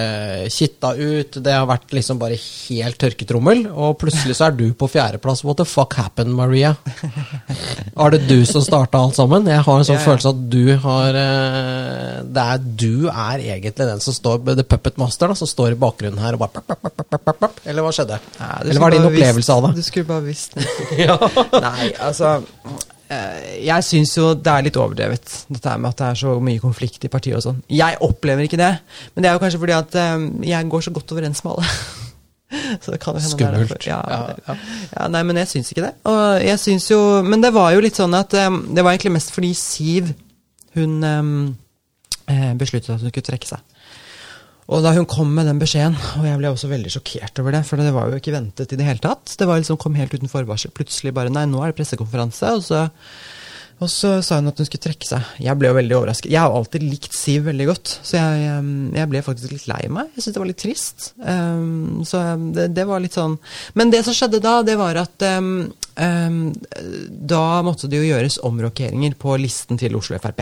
kitta ut. Det har vært liksom bare helt tørketrommel. Og plutselig så er du på fjerdeplass. What the fuck happened, Maria? Var det du som starta alt sammen? Jeg har en sånn Ja, ja. følelse at du har eh, Det er du er egentlig den som står The Puppet Master, da, som står i bakgrunnen her og bare. Eller hva skjedde? Ja, Eller hva var det din opplevelse visst- av det? Du skulle bare visst Nei, altså eh, Jeg syns jo det er litt overdrevet, dette med at det er så mye konflikt i partiet og sånn. Jeg opplever ikke det, men det er jo kanskje fordi at eh, jeg går så godt overens med alle. Så det kan jo hende det er Skummelt. Ja, Ja, ja. nei, men jeg syns ikke det. Og jeg syns jo Men det var jo litt sånn at eh, Det var egentlig mest fordi Siv Hun besluttet at hun skulle trekke seg. Og da hun kom med den beskjeden, og jeg ble også veldig sjokkert over det, for det var jo ikke ventet i det hele tatt. Det var liksom kom helt uten forvarsel. Plutselig bare Nei, nå er det pressekonferanse. Og så, og så sa hun at hun skulle trekke seg. Jeg ble jo veldig overrasket. Jeg har alltid likt Siv veldig godt, så jeg, jeg ble faktisk litt lei meg. Jeg syntes det var litt trist. Um, så det, det var litt sånn Men det som skjedde da, det var at um, Um, da måtte det jo gjøres omrokeringer på listen til Oslo Frp.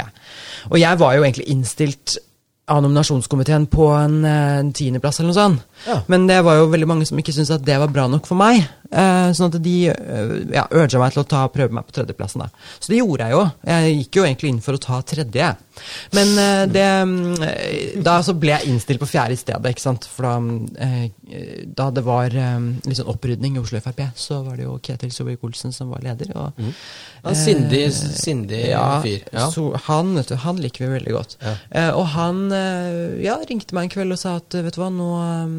Og jeg var jo egentlig innstilt av nominasjonskomiteen på en eh, en tiendeplass eller noe sånt. Ja. Men det var jo veldig mange som ikke syntes at det var bra nok for meg. Eh, sånn at de eh, ja, urga meg til å ta, prøve meg på tredjeplassen. da. Så det gjorde jeg jo. Jeg gikk jo egentlig inn for å ta tredje. Men eh, det mm, Da så ble jeg innstilt på fjerde i stedet, ikke sant. For da, eh, da det var eh, litt sånn opprydning i Oslo Frp, så var det jo Ketil Solvik-Olsen som var leder. og Ja, sindig, sindig ja, fyr. Så han, vet du, han liker vi veldig godt. Eh, og han ja, ringte meg en kveld og sa at vet du hva, nå, eh,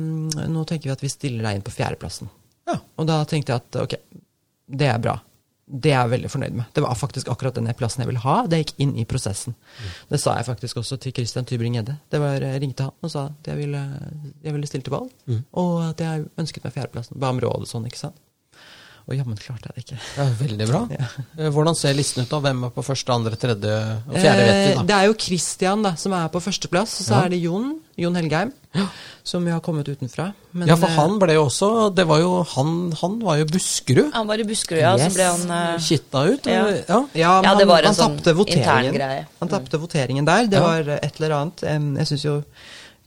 nå tenker vi at vi stiller deg inn på fjerdeplassen. Ja. Og da tenkte jeg at ok, det er bra. Det er jeg veldig fornøyd med. Det var faktisk akkurat den plassen jeg ville ha. Det gikk inn i prosessen. Det sa jeg faktisk også til Christian Tybring-Gjedde. Jeg ringte han og sa at jeg ville, jeg ville stille til valg, og at jeg ønsket meg fjerdeplassen. Ba om råd og sånn, ikke sant. Og jammen klarte jeg det ikke. Ja, veldig bra. Ja. Hvordan ser listen ut, da? Hvem er på første, andre, tredje og fjerde? vet Eh, da. det er jo Christian da, som er på førsteplass, og så Ja. er det Jon, Jon Helgheim, som jo har kommet utenfra. Men, Ja, for eh, han ble jo også Det var jo Han, han var jo Buskerud. Han var i Buskerud, ja, så ble han uh, Kitta ut. Ja. ja. Ja, men Ja, det han, var en han sånn tapte voteringen. Han tapte voteringen der. Det Ja. var eh, et eller annet. Jeg syns jo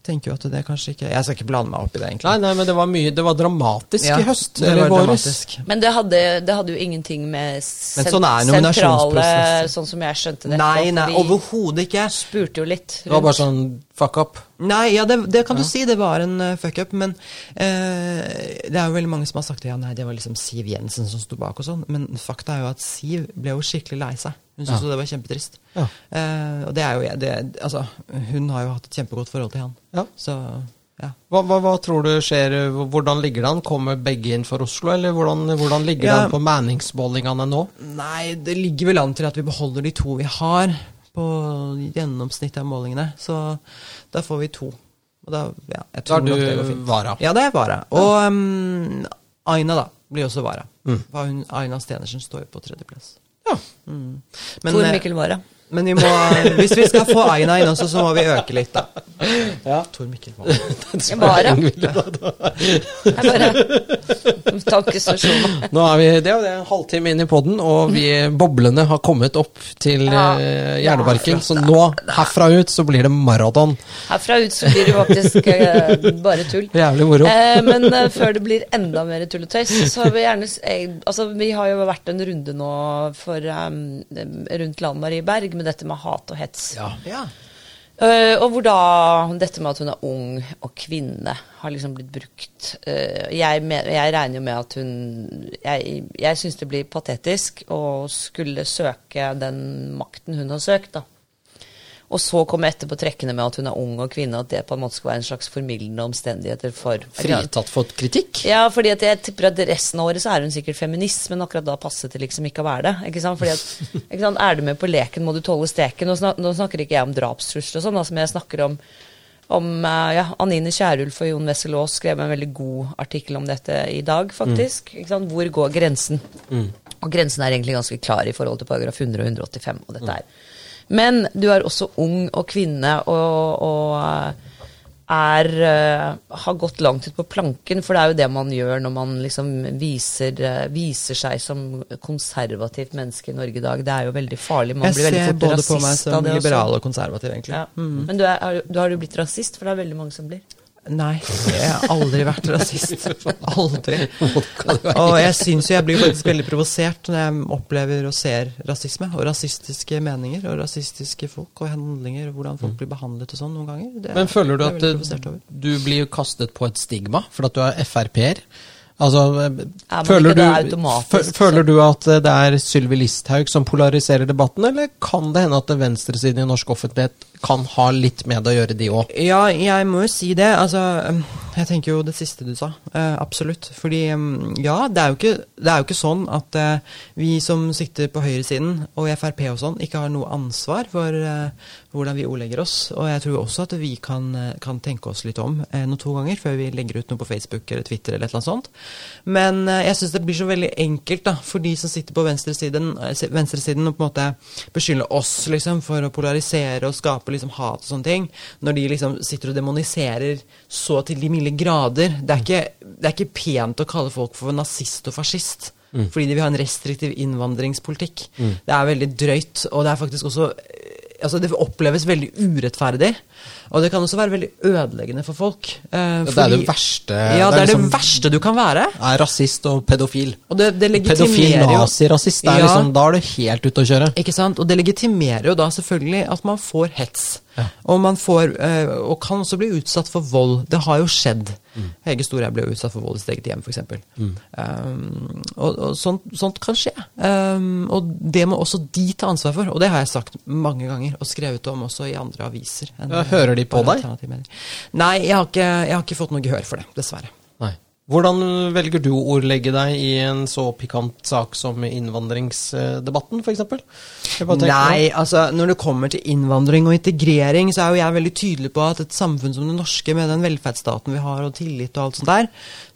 tenker jo at det kanskje ikke Jeg skal ikke blande meg opp i det, egentlig. Nei, nei, men det var mye Det var dramatisk Ja, i høst. det eller var våres. dramatisk. Men det hadde, det hadde jo ingenting med sen sånn sentrale. Sånn som jeg skjønte det. Nei, nei, overhodet ikke. spurte jo litt. Det var bare sånn fuck up. Nei, ja, det, det kan du si. Det var en uh, fuck up. Men eh, det er jo veldig mange som har sagt ja, nei, det var liksom Siv Jensen som sto bak og sånn. Men fakta er jo at Siv ble jo skikkelig lei seg. Hun syntes Ja. det var kjempetrist. Ja. Eh, og det er jo. Det, altså, hun har jo hatt et kjempegodt forhold til han. Ja. Så ja. Hva, hva, hva tror du skjer? Hvordan ligger det an? Kommer begge inn for Oslo, eller hvordan, hvordan ligger det an på meningsmålingene nå? Nei, det ligger vel an til at vi beholder de to vi har på gjennomsnittet av målingene. Så da får vi to. Og da, ja, jeg Da er tror det går du vara. Ja, det er Vara. Og um, Aina, da, blir også Vara. Mm. Aina Stenersen står jo på tredjeplass. Ja. Mm. Men, Tor Mikkel Wara. Men vi må, hvis vi skal få Aina inn også, så må vi øke litt, da. Ja. Tor Mikkel Wara. Jeg bare, jeg bare sånn. Nå er vi, det er en halvtime inn i podden, og vi boblene har kommet opp til Ja. eh, hjernebarken. Så nå, herfra ut, så blir det maraton. Herfra ut så blir det faktisk eh, bare tull. Jævlig moro. Eh, men eh, før det blir enda mer tull og tøys, så vil jeg gjerne Altså, vi har jo vært en runde nå for um, rundt Lan Marie Berg med dette med hat og hets. Ja. Ja. Uh, og hvor da dette med at hun er ung og kvinne har liksom blitt brukt. Uh, jeg, men, jeg regner jo med at hun Jeg, jeg syns det blir patetisk å skulle søke den makten hun har søkt, da. Og så komme etterpå trekkende med at hun er ung og kvinne, at det på en måte skal være en slags formildende omstendigheter for Fritatt for kritikk? ja, fordi at jeg tipper at resten av året så er hun sikkert feminist, men akkurat da passet det liksom ikke å være det. ikke sant? Fordi at, ikke sant? Er du med på leken, må du tåle steken. Nå, snak, nå snakker ikke jeg om drapstrusler og sånn, altså, men jeg snakker om om eh, ja, Anine Kierulf og Jon Wessel Aas skrev en veldig god artikkel om dette i dag, faktisk. Ikke sant? Hvor går grensen? Og grensen er egentlig ganske klar i forhold til paragraf 100 og 185. og dette her. Men du er også ung og kvinne og, og eh, er, eh, har gått langt ut på planken, for det er jo det man gjør når man liksom viser, eh, viser seg som konservativt menneske i Norge i dag. Det er jo veldig farlig. Man Jeg blir veldig ser både på meg som liberal og konservativ, egentlig. Ja. Men du, er, har, du har jo blitt rasist, for det er veldig mange som blir. Nei, jeg har aldri vært rasist. Aldri. Og jeg syns jo jeg blir faktisk veldig provosert når jeg opplever og ser rasisme. Og rasistiske meninger og rasistiske folk og handlinger og hvordan folk blir behandlet og sånn noen ganger. Men føler du at du blir kastet på et stigma for at du er Frp-er? Altså, eh, føler, du, føler du at eh, det er Sylvi Listhaug som polariserer debatten, eller kan det hende at venstresiden i norsk offentlighet kan ha litt med det å gjøre, de òg? Ja, jeg må jo si det. Altså, um, jeg tenker jo det siste du sa. Uh, absolutt. Fordi um, ja, det er ikke, det er jo ikke sånn at uh, vi som sitter på høyresiden og Frp og sånn, ikke har noe ansvar for eh, hvordan vi ordlegger oss. Og jeg tror også at vi kan, eh, kan tenke oss litt om eh, noen to ganger før vi legger ut noe på Facebook eller Twitter eller et eller annet sånt. Men eh, jeg syns det blir så veldig enkelt da, for de som sitter på venstresiden, eh, venstresiden og på en måte beskylder oss liksom, for å polarisere og skape liksom, hat og sånne ting, når de liksom sitter og demoniserer så til de milde grader. Det er ikke, det er ikke pent å kalle folk for nazist og fascist. Fordi de vil ha en restriktiv innvandringspolitikk. Det er veldig drøyt, og det er faktisk også eh, Altså, det oppleves veldig urettferdig. Og det kan også være veldig ødeleggende for folk. eh, Det er det verste Ja, det er det liksom- verste du kan være. Er rasist og pedofil. Og det, det Pedofil nazirasist, Ja. liksom, da er du helt ute å kjøre. Ikke sant? Og det legitimerer jo da selvfølgelig at man får hets. Og man får, eh, og kan også bli utsatt for vold. Det har jo skjedd. Hege Storhaug ble jo utsatt for vold i sitt eget hjem, f.eks. Um, og og sånt, sånt kan skje. Um, og det må også de ta ansvar for. Og det har jeg sagt mange ganger, og skrevet om også i andre aviser. enn Ja, hører de på deg? Nei, jeg har, ikke, jeg har ikke fått noe gehør for det, dessverre. Nei. Hvordan velger du å ordlegge deg i en så pikant sak som innvandringsdebatten, f.eks.? Nei, altså når det kommer til innvandring og integrering, så er jo jeg veldig tydelig på at et samfunn som det norske, med den velferdsstaten vi har og tillit og alt sånt der,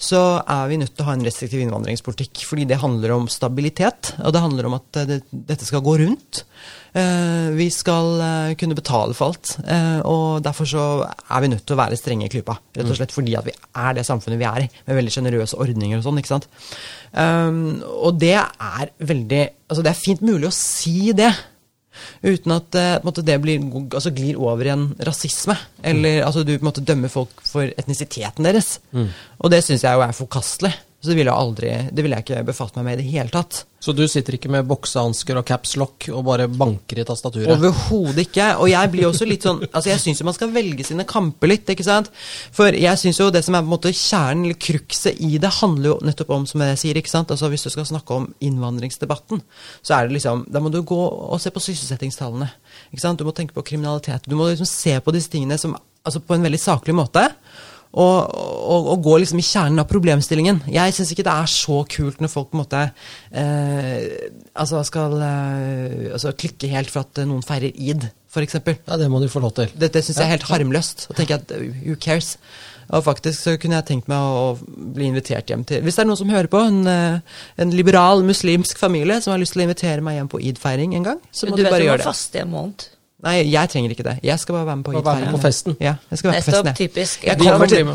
så er vi nødt til å ha en restriktiv innvandringspolitikk. Fordi det handler om stabilitet, og det handler om at det, dette skal gå rundt. Eh, vi skal eh, kunne betale for alt. Eh, og derfor så er vi nødt til å være strenge i klypa. Rett og slett fordi at vi er det samfunnet vi er i, med veldig sjenerøse ordninger og sånn. ikke sant? Um, og det er veldig Altså, det er fint mulig å si det. Uten at måte, det blir, altså, glir over i en rasisme. Eller altså, du måte dømmer folk for etnisiteten deres. Mm. Og det syns jeg jo er forkastelig. Så det ville, jeg aldri, det ville jeg ikke befatt meg med i det hele tatt. Så du sitter ikke med boksehansker og caps lock og bare banker i tastaturet? Overhodet ikke. Og jeg blir også litt sånn Altså, jeg syns jo man skal velge sine kamper litt, ikke sant. For jeg syns jo det som er på en måte kjernen, eller krukset i det, handler jo nettopp om, som jeg sier, ikke sant. Altså hvis du skal snakke om innvandringsdebatten, så er det liksom Da må du gå og se på sysselsettingstallene. Ikke sant. Du må tenke på kriminalitet. Du må liksom se på disse tingene som Altså på en veldig saklig måte og, og, og, gå liksom i kjernen av problemstillingen. Jeg syns ikke det er så kult når folk på en måte eh, altså skal eh, altså klikke helt for at noen feirer id, f.eks. Ja, det må du få lov til. Det, det syns jeg er helt harmløst. Og tenker at who cares? Og faktisk så kunne jeg tenkt meg å, å bli invitert hjem til Hvis det er noen som hører på, en, eh, en liberal muslimsk familie som har lyst til å invitere meg hjem på id-feiring en gang, så må du, du bare gjøre det. Du vet du må faste en måned. Nei, jeg trenger ikke det. Jeg skal bare være med på Være med på festen. Ja, jeg skal være på festen. typisk. Jeg kommer, til,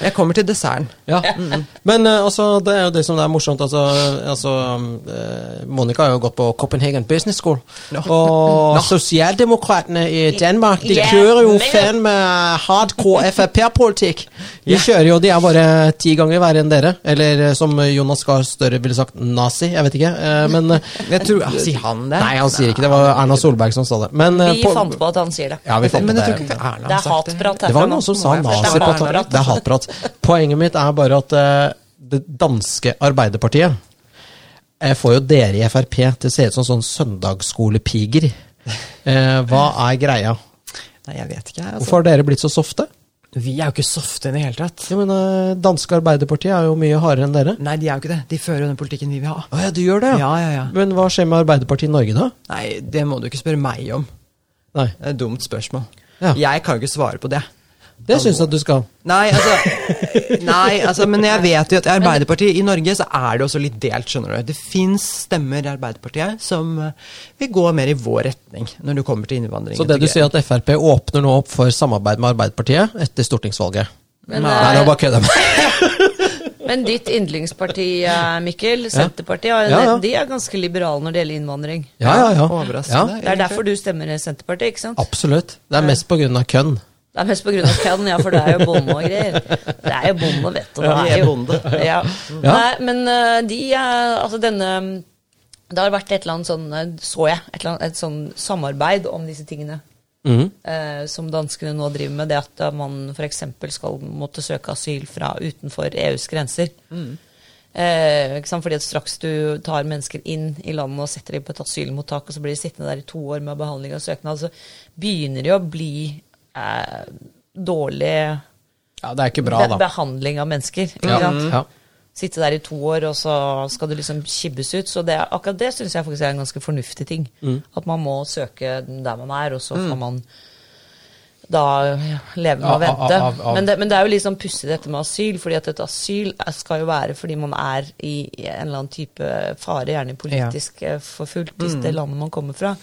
jeg kommer til desserten. Ja. Mm. Men uh, altså, det er jo det som er morsomt. Altså, altså uh, Monica har jo gått på Copenhagen Business School. No. Og no. sosialdemokratene i Danmark de yeah, kjører jo fan med hardcore Frp-politikk. De kjører jo, de er bare ti ganger verre enn dere. Eller uh, som Jonas Gahr Støre ville sagt, nazi. Jeg vet ikke. men jeg tror, Sier han det? Nei, han sier ikke det. Det var Erna Solberg som sa det. Men, vi på, fant på at han sier det. Ja, vi fant men på det. det. Det er hatprat Det var noen som sa nazi på Det er hatprat. Poenget mitt er bare at uh, det danske Arbeiderpartiet jeg får jo dere i Frp til å se ut som sånn søndagsskolepiger. Uh, hva er greia? Nei, jeg vet ikke. Altså. Hvorfor har dere blitt så softe? Vi er jo ikke softe i det hele tatt. Ja, men uh, Danske Arbeiderpartiet er jo mye hardere enn dere. Nei, de er jo ikke det. De fører jo den politikken vi vil ha. Å ja, du gjør det? Ja, ja, ja. Men hva skjer med Arbeiderpartiet i Norge, da? Nei, det må du ikke spørre meg om. Nei. Det er et dumt spørsmål. Ja. Jeg kan jo ikke svare på det. Det syns jeg at du skal. Nei altså, nei, altså, men jeg vet jo at i Arbeiderpartiet i Norge så er det også litt delt, skjønner du. Det fins stemmer i Arbeiderpartiet som eh, vil gå mer i vår retning når det kommer til innvandring. Så det du sier at Frp åpner nå opp for samarbeid med Arbeiderpartiet etter stortingsvalget? Men, nei, nei, nå bare kødder jeg. Men ditt yndlingsparti, eh, Mikkel, Senterpartiet, ja. Ja, ja. de er ganske liberale når det gjelder innvandring. Ja, ja, ja. Overraskende. Det er derfor du stemmer i Senterpartiet, ikke sant? Absolutt. Det er mest av kønn. Det er mest av kønn, ja, for det er jo bonde og greier. Det er jo bonde, vet du. Ja, er bonde. Ja. Nei, men eh, de er Altså denne Det har vært et eller annet sånn, eh, så jeg, et, eller annet, et sånn samarbeid om disse tingene. Mm. Eh, som danskene nå driver med, det at man f.eks. skal måtte søke asyl fra utenfor EUs grenser. Mm. Eh, Fordi at straks du tar mennesker inn i landet og setter dem på et asylmottak, og så blir de sittende der i to år med behandling av søknad, så begynner det å bli eh, dårlig ja, det er ikke bra, da. behandling av mennesker. Ikke ja. ja sitte der i to år, og så skal du liksom kibbes ut. Så det, akkurat det syns jeg faktisk er en ganske fornuftig ting. Mm. At man må søke der man er, og så får mm. man da leve med å vente. Men det, men det, er jo liksom pussig dette med asyl, fordi at et asyl skal jo være fordi man er i en eller annen type fare, gjerne politisk ja. Eh, forfulgt, hvis mm. det landet man kommer fra.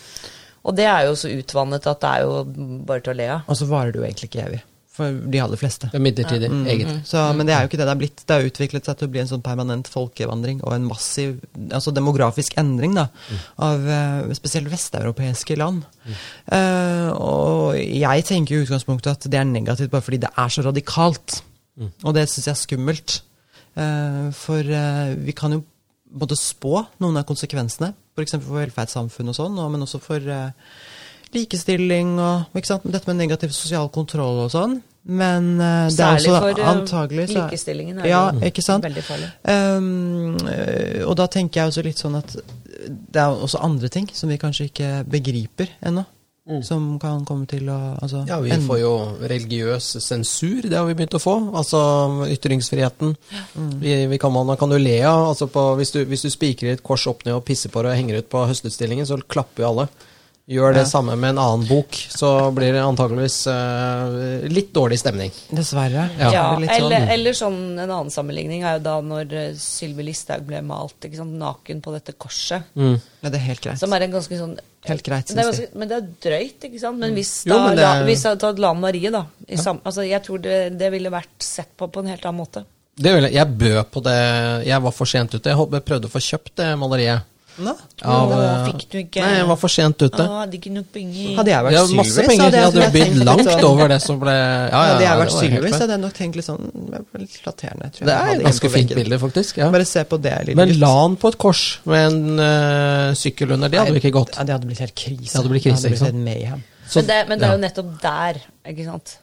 Og det er jo så utvannet at det er jo bare til å le av. Og så varer det jo egentlig ikke evig for de aller fleste. Det er midlertidig, mm. egentlig. Så, men det er jo ikke det det har blitt. Det har utviklet seg til å bli en sånn permanent folkevandring og en massiv altså demografisk endring da, mm. av uh, spesielt vesteuropeiske land. Mm. Uh, og jeg tenker i utgangspunktet at det er negativt bare fordi det er så radikalt. Mm. Og det syns jeg er skummelt. Uh, for vi kan jo både spå noen av konsekvensene, f.eks. For, for velferdssamfunn og sånn, men også for likestilling og ikke sant? dette med negativ sosial kontroll og sånn. Men uh, det er også for, uh, antagelig så, likestillingen er ja, ikke sant? veldig farlig. Um, og da tenker jeg også litt sånn at det er også andre ting som vi kanskje ikke begriper ennå. som kan komme til å altså, Ja, vi får jo religiøs sensur, det har vi begynt å få. Altså ytringsfriheten. Vi, vi kan, man kan jo le av altså Hvis du, hvis du spikrer et kors opp ned og pisser på det og henger ut på høstutstillingen, så klapper jo alle. Gjør det Ja. samme med en annen bok, så blir det antakeligvis uh, litt dårlig stemning. Dessverre. Ja. Ja, eller, sånn- eller sånn en annen sammenligning er jo da når eh, Sylvi Listhaug ble malt ikke sant, naken på dette korset. Mm. Ja, det er helt greit. Som er en ganske sånn Helt greit, det er jeg. ganske, Men det er drøyt, ikke sant? Men hvis Jo, da, men er- la, hvis da tatt Lan Marie, da i sam, altså, Jeg tror det, det ville vært sett på på en helt annen måte. Det ville, jeg bød på det Jeg var for sent ute. Jeg prøvde å få kjøpt det maleriet. Nå? Av, eh, fikk du ikke Nei, jeg var for sent ute. Å, hadde ikke noe penger. Hadde jeg vært Ja, Sylvi, så hadde Jeg hadde jeg bydd langt sånn- over det som ble Ja, ja, Hadde jeg vært det Sylvi, så hadde jeg nok tenkt litt sånn det litt flatterende. tror jeg. Det er et ganske fint bilde, faktisk. Ja. Bare se på det lille Men la han på et kors med en uh, sykkel under, det hadde Nei, ikke gått. Det hadde blitt helt krise. Det hadde blitt krise, ikke sant? helt. Så- men, det, men det er jo nettopp der ikke sant?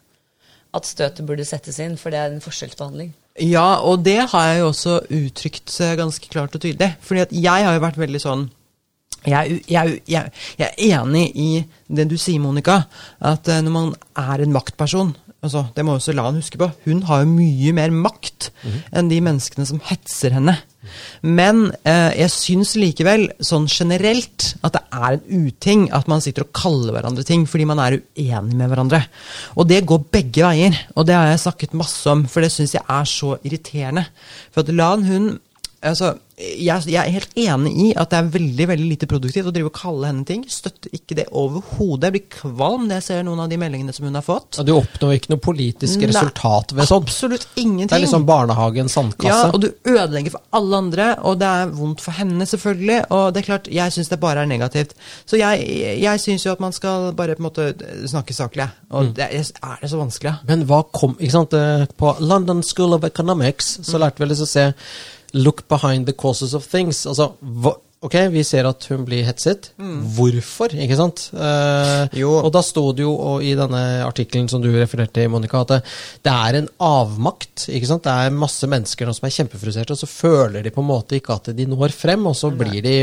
at støtet burde settes inn, for det er en forskjellsbehandling. Ja, og det har jeg jo også uttrykt ganske klart og tydelig. Fordi at jeg har jo vært veldig sånn jeg, jeg, jeg, jeg er enig i det du sier, Monica. At eh, når man er en maktperson altså, Det må også la han huske på. Hun har jo mye mer makt enn de menneskene som hetser henne. Men eh, jeg syns likevel, sånn generelt, at det er en uting at man sitter og kaller hverandre ting fordi man er uenig med hverandre. Og det går begge veier, og det har jeg snakket masse om, for det syns jeg er så irriterende. For at Lan, hun Altså, jeg, jeg er helt enig i at det er veldig veldig lite produktivt å drive og kalle henne ting. Støtter ikke det overhodet. Jeg blir kvalm når jeg ser noen av de meldingene som hun har fått. Ja, Du oppnår ikke noe politisk resultat ved sånt. Absolutt ingenting. Det er liksom barnehagens sandkasse. Ja, og du ødelegger for alle andre, og det er vondt for henne, selvfølgelig. Og det er klart, jeg syns det bare er negativt. Så jeg, jeg syns jo at man skal bare på en måte snakke saklig. Og Mm. det er, er det så vanskelig? Men hva kom ikke sant, eh, På London School of Economics så lærte vi vel å se Look behind the causes of things. Altså, hva, ok, vi ser at hun blir hetset. Hvorfor, ikke sant? Eh, Jo. Og da sto det jo i denne artikkelen som du refererte til, Monica, at det, det er en avmakt. ikke sant? Det er masse mennesker nå som er kjempefrustrerte, og så føler de på en måte ikke at de når frem, og så blir de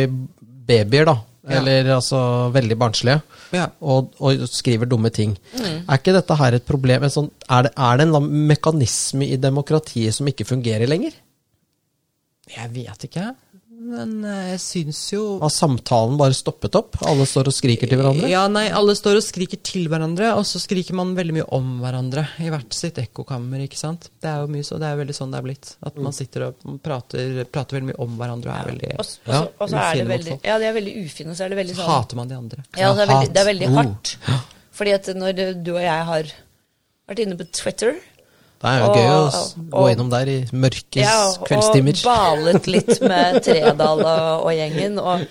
babyer, da. Ja. Eller altså veldig barnslige. Ja. Og, og skriver dumme ting. Er ikke dette her et problem? Sånn, er, det, er det en mekanisme i demokratiet som ikke fungerer lenger? Jeg vet ikke, men eh, jeg syns jo Har samtalen bare stoppet opp? Alle står og skriker til hverandre? Ja, nei, alle står og skriker til hverandre, og så skriker man veldig mye om hverandre i hvert sitt ekkokammer, ikke sant. Det er jo mye så, det er veldig sånn det er blitt. At man sitter og prater, prater veldig mye om hverandre og er veldig Ja, og så er det veldig. Ja, de er veldig ufine, og så er det veldig Så sånn hater man de andre. Ja, det er veldig, det er veldig hardt. hardt. Fordi at når du og jeg har vært inne på Twitter Det er jo Og- gøy å og, gå innom der i mørkes ja, kveldstimer. og balet litt med Tredal og, og gjengen. Og,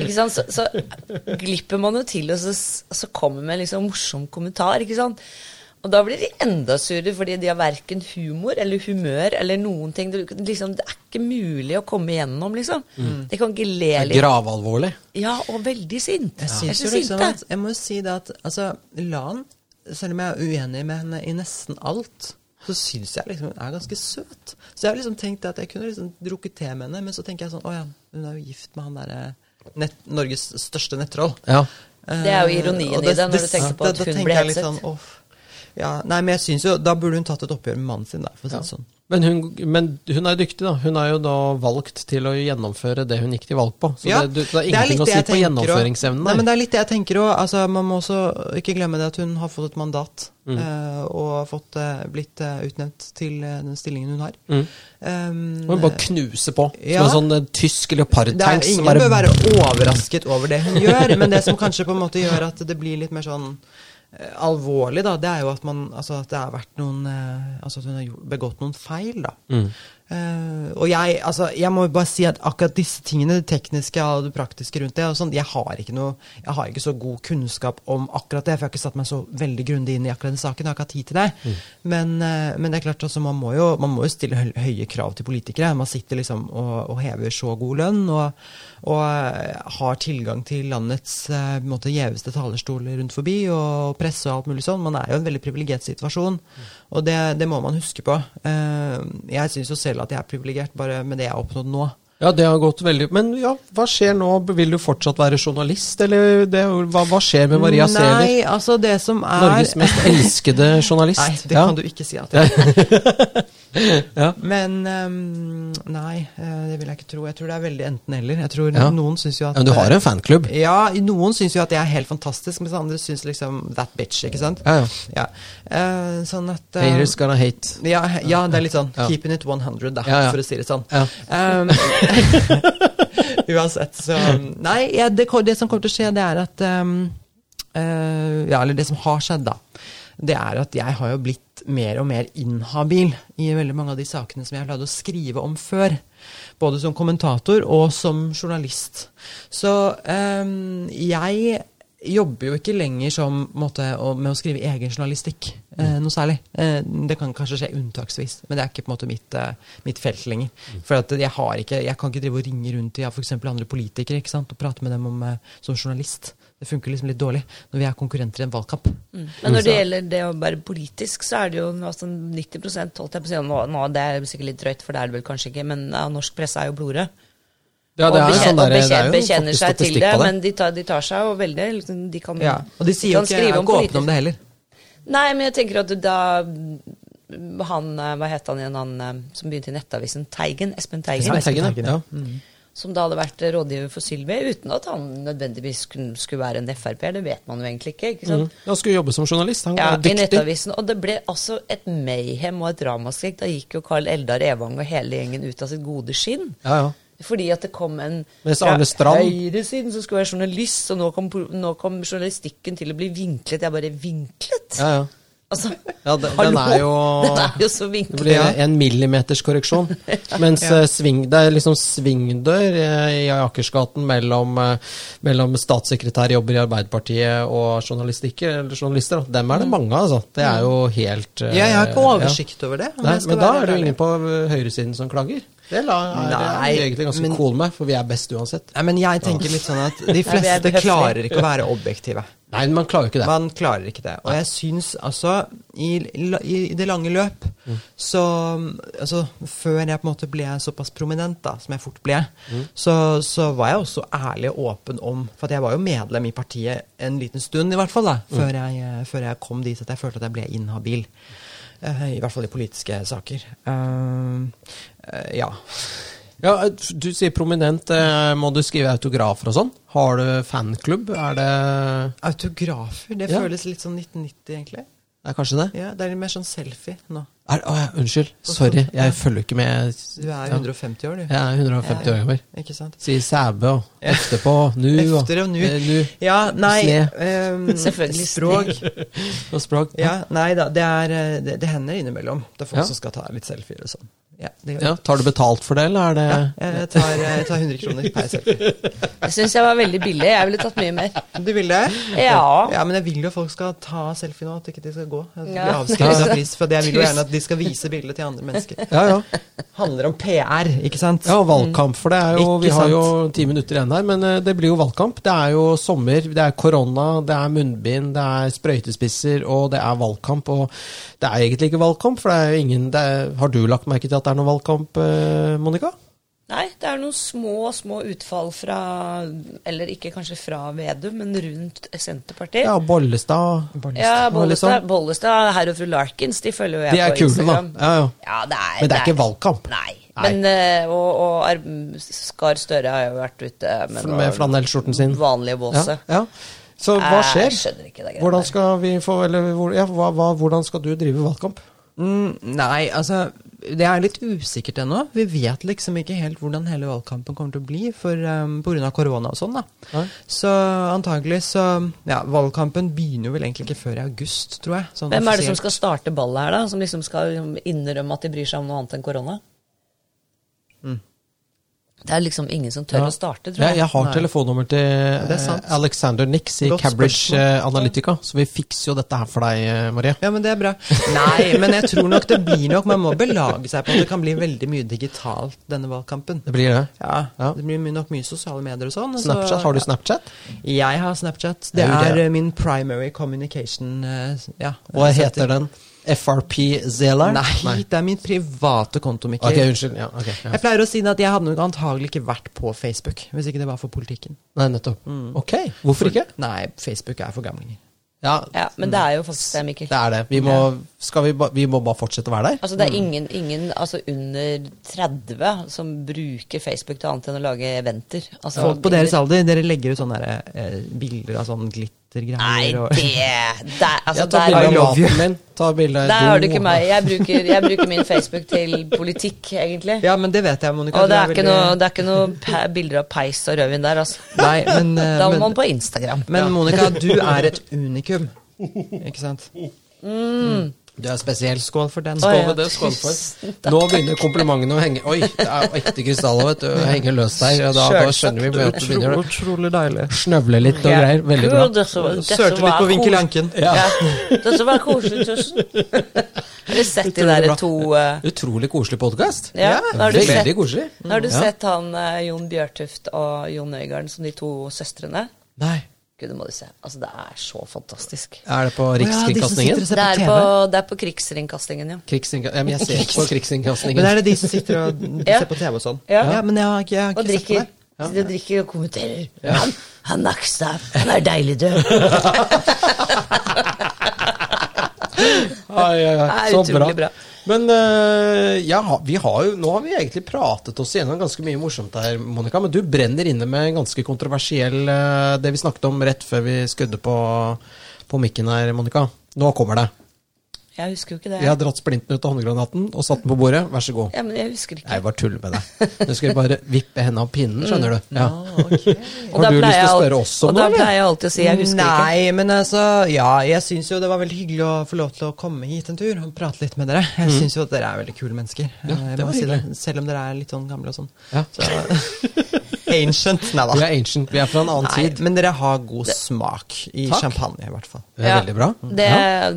ikke sant? Så, så glipper man jo til, og så, så kommer med liksom morsom kommentar. ikke sant? Og da blir de enda surere, fordi de har verken humor eller humør eller noen ting. Det, liksom, det er ikke mulig å komme igjennom, liksom. De kan ikke le litt. Gravalvorlig. Ja, og veldig sint. Jeg Jeg så jo liksom at Jeg må jo si det at altså, Lan, selv om jeg er uenig med henne i nesten alt, så syns jeg liksom hun er ganske søt. Så jeg har liksom tenkt at jeg kunne liksom drukket te med henne, men så tenker jeg sånn Å ja, hun er jo gift med han derre Norges største nettroll. Ja. Det er jo ironien uh, det, i det, når du tenker på at hun ble hetset. Sånn, ja, nei, men jeg synes jo Da burde hun tatt et oppgjør med mannen sin, da, for å si det sånn. Men hun, men hun er dyktig, da. Hun er jo da valgt til å gjennomføre det hun gikk til valg på. Så Ja, det, det er det er ingenting å si på gjennomføringsevnen også. Nei, men det er litt det jeg tenker òg. Altså, man må også ikke glemme det at hun har fått et mandat. eh, og fått, uh, blitt uh, utnevnt til den stillingen hun har. Mm. Um, hun bare knuse på. Ja. Som en sånn tysk leopardtanks. som ingen bare- bør være overrasket over det hun gjør, men det som kanskje på en måte gjør at det blir litt mer sånn alvorlig, da, det er jo at, man, altså, at det har vært noen eh, Altså at hun har begått noen feil, da. Mm. Uh, og jeg, altså, jeg må bare si at akkurat disse tingene, det tekniske og det praktiske rundt det, og sånn, jeg har ikke noe, jeg har ikke så god kunnskap om akkurat det, for jeg har ikke satt meg så veldig grundig inn i akkurat den saken. Jeg har ikke hatt tid til det. Men, uh, men det er klart, altså, man, må jo, man må jo stille høye krav til politikere. Man sitter liksom og, og hever så god lønn og, og eh, har tilgang til landets eh, måte, gjeveste talerstoler rundt forbi og presse og alt mulig sånn. Man er jo i en veldig privilegert situasjon, og det, det må man huske på. Eh, jeg syns jo selv at jeg er privilegert bare med det jeg har oppnådd nå. Ja, det har gått veldig Men ja, hva skjer nå? Vil du fortsatt være journalist, eller det, hva, hva skjer med Maria Sæler? Nei, altså det som er Norges mest elskede journalist. Nei, det ja. kan du ikke si at jeg er. Ja. Men um, nei, eh, det vil jeg ikke tro. Jeg tror det er veldig enten-eller. Jeg tror Ja. Noen synes jo at Men du har en fanklubb? Ja, noen syns jo at jeg er helt fantastisk, mens andre syns liksom that bitch, ikke sant? Ja, ja. Ja. Eh, sånn at eh, Haters gonna hate. ja, ja, det er litt sånn keeping it 100, da, for å si det sånn. Um, uansett, så Nei, det, det som kommer til å skje, det er at um, uh, Ja, eller det som har skjedd, da. Det er at jeg har jo blitt mer og mer inhabil i veldig mange av de sakene som jeg har pleid å skrive om før. Både som kommentator og som journalist. Så um, jeg jobber jo ikke lenger som måte, med å skrive egen journalistikk. Eh, noe særlig. Eh, det kan kanskje skje unntaksvis, men det er ikke på en måte mitt, eh, mitt felt lenger. For at jeg, har ikke, jeg kan ikke drive og ringe rundt til ja, for eksempel andre politikere ikke sant? og prate med dem om, eh, som journalist. Det funker liksom litt dårlig når vi er konkurrenter i en valgkamp. Men når det gjelder det å være politisk, så er det jo altså 90% holdt jeg på å si, nå, nå, Det er sikkert litt drøyt, for det er det vel kanskje ikke, men ja, norsk presse er jo blodrød. Ja, det er og sånn der, og det er jo bekjenner seg til det, det. men de tar, de tar seg jo veldig liksom, De kan, Ja, og de sier jo ikke, skrive er om ikke åpne om det heller. Nei, men jeg tenker at da han, eh, Hva het han igjen, han eh, som begynte i Nettavisen? Teigen? Espen Teigen. Espen Teigen, Teigen, ja. ja. Som da hadde vært rådgiver for Sylvi, uten at han nødvendigvis skulle være en Frp-er. Det vet man jo egentlig ikke. ikke sant? Mm. Han skulle jobbe som journalist. Han Ja, er I. Nettavisen. Og det ble altså et mayhem og et ramaskrik. Da gikk jo Carl Eldar Evang og hele gjengen ut av sitt gode skinn. Ja, ja. Fordi at det kom en fra høyresiden som skulle være journalist, og nå kom, nå kom journalistikken til å bli vinklet. Jeg bare Vinklet? ja, ja. Altså, Ja, den- den er jo- Den er jo så Det blir en millimeters korreksjon. Mens ja. sving, det er liksom svingdør eh, i Akersgaten mellom, eh, mellom statssekretærjobber i Arbeiderpartiet og journalistikker, eller journalister. Dem er det mange av, altså. Det er jo helt eh, Ja, jeg har ikke ja. oversikt over det. Nei, men da er det jo ingen på eh, høyresiden som klager. Det la- er Nei, jeg egentlig ganske men- cool med, for vi er best uansett. Nei, men jeg tenker litt sånn at de fleste klarer ikke å være objektive. Nei, man klarer jo ikke det. Man klarer ikke det. Og jeg syns altså, i, i, det lange løp, så altså, Før jeg på en måte ble såpass prominent, da, som jeg fort ble, så, så var jeg også ærlig og åpen om For jeg var jo medlem i partiet en liten stund, i hvert fall, da, før, jeg, før jeg kom dit at jeg følte at jeg ble inhabil. Uh, I hvert fall i politiske saker. Uh, uh, ja. Ja, Du sier prominent. eh, Må du skrive autografer og sånn? Har du fanklubb? Er det Autografer, det Ja. føles litt sånn 1990, egentlig. Det er kanskje det? Ja, Det er mer sånn selfie nå. Er, å, ja, unnskyld. Sorry. Jeg følger ikke med. Du er 150 år, du. Jeg er 150 år gammel. Ikke sant? Sier sæbe og efterpå, nu Efter og nu. eh, nu Ja, nei ehm, Selvfølgelig Språk. og språk. Ja, nei da, det, er, eh, det, det hender innimellom. Det er folk Ja. som skal ta litt selfier og sånn. Ja, Ja. Tar du betalt for det, eller er det Ja, jeg tar, jeg tar 100 kroner per selfie. Jeg syns jeg var veldig billig. Jeg ville tatt mye mer. Du ville? Ja. Ja, men jeg vil jo folk skal ta selfie nå, at ikke de skal gå. Jeg Ja. av pris, for jeg vil jo gjerne at de skal vise bildet til andre mennesker. Ja, ja. handler om PR, ikke sant? Ja, valgkamp. For det er jo Ikke Vi har sant. jo ti minutter igjen her, men eh, det blir jo valgkamp. Det er jo sommer, det er korona, det er munnbind, det er sprøytespisser, og det er valgkamp. Og det er egentlig ikke valgkamp, for det er jo ingen er, Har du lagt merke til at det er noen valgkamp, eh, Monica? Nei, det er noen små, små utfall fra Eller ikke kanskje fra Vedum, men rundt Senterpartiet. Ja, Bollestad Ja, og litt sånn. Bollestad, Bollestad, herr og fru Larkins, de følger jo jeg De er på kule, da. Instagram. Ja, ja. Ja, det er, Men det er ikke valgkamp. Nei. Nei. Men, eh, og, og Skar Støre har jo vært ute med, Med flanellskjorten sin. vanlige Ja, båset. ja. Så hva skjer? Jeg skjønner ikke det. Hvordan skal vi få Eller ja, hva, hva, hvordan skal du drive valgkamp? Mm, nei, altså Det er litt usikkert ennå. Vi vet liksom ikke helt hvordan hele valgkampen kommer til å bli for, um, grunn av korona og sånn. da. Nei. Så antagelig så Ja, valgkampen begynner jo vel egentlig ikke før i august, tror jeg. Sånn Hvem er det som skal starte ballet her, da? Som liksom skal innrømme at de bryr seg om noe annet enn korona? Det er liksom ingen som tør. Ja. å starte, tror Jeg, jeg. jeg har Nei. telefonnummer til eh, Alexander Nix i Godt Cambridge spørsmål. eh, Analytica, så vi fikser jo dette her for deg, eh, Marie. Ja, men det er bra. Nei, men jeg tror nok det blir nok Man må belage seg på at det kan bli veldig mye digitalt denne valgkampen. Det blir det. Ja, Ja. Det blir nok mye sosiale medier og sånn. Snapchat, så- Snapchat, Har du Snapchat? Jeg har Snapchat. Det Det er er det. min primary communication ja, Hva heter den? FRP Zeller? Nei, det er min private konto, Mikkel. Ok, unnskyld. Ja, okay, Ja. Jeg pleier å si at jeg hadde nok antagelig ikke vært på Facebook hvis ikke det var for politikken. Nei, nettopp. Ok, hvorfor ikke? Nei, Facebook er for gamlinger. Ja, Ja, men det er jo faktisk det, Mikkel. det er det. Vi må, skal vi, ba, vi må bare fortsette å være der. Altså, det er ingen, ingen altså, under 30 som bruker Facebook til annet enn å lage eventer. Altså, Folk på deres alder, dere legger ut sånne der, eh, bilder av sånn glittergreier. Nei, og- det altså, Ja, ta bilde av maten min. Ta bilde av der har du ikke meg. Jeg bruker, jeg bruker min Facebook til politikk, egentlig. Ja, men det vet jeg, Monica. Og det er, veldig- noe, det er ikke noe bilder av peis og rødvin der, altså. Nei, men, eh, Da må men, man på Instagram. men Monica, du er et unikum. Ikke sant? Du er spesiell. Skål for den. Skål for det, skål for. Nå begynner komplimentene å henge Oi, det er ekte krystaller, vet du. Henger løst der. Da, da skjønner vi at det begynner å Utrolig deilig. snøvle litt og greier. Veldig bra. Sørte litt på Vinkel Anken. Ja. Dette var koselig, tusen. Har du sett de der to eh, Utrolig koselig podkast. Ja, Veldig koselig. har du sett han eh, Jon Bjørtuft og Jon Øigarden som de to søstrene? Nei. Gud, det må du se. Altså, det er så fantastisk. Er det på ja, Rikskringkastingen? og Det er på, det er på Krigskringkastingen, ja. Krigsringka ja, men jeg ser på Krigsinnkastingen. Men er det de som sitter og Ja. ser på TV og sånn? Ja. men jeg har ikke, jeg har Og ikke sett på drikker. det. Sitter og drikker og kommenterer. Han, han Nakstad, han er deilig død. Ai, ai, ai. Det er Så utrolig bra. Men eh, ja, vi har jo, nå har vi egentlig pratet oss igjennom ganske mye morsomt her, Monica. Men du brenner inne med en ganske kontroversiell eh, Det vi snakket om rett før vi skrudde på, på mikken her, Monica. Nå kommer det. Jeg husker jo ikke det. Vi har dratt splinten ut av håndgranaten og satt den på bordet. Vær så god. Ja, men jeg husker ikke. Nei, Jeg bare tuller med deg. Nå skal jeg bare vippe henne av pinnen, skjønner du. Ja. Ah, ok. Har du lyst til å spørre oss om Og det? da eller? pleier jeg alltid å si jeg husker ikke. Nei, men altså, ja, jeg syns jo det var veldig hyggelig å få lov til å komme hit en tur og prate litt med dere. Jeg Mm. syns jo at dere er veldig kule mennesker. Ja, Eh, det var si det, selv om dere er litt sånn gamle og sånn. Ja. Så, ancient. Nei Vi er ancient. Vi er fra en annen Nei, tid. men dere har god smak i Takk. champagne, i hvert fall. Det er Ja, veldig bra. Det, Ja.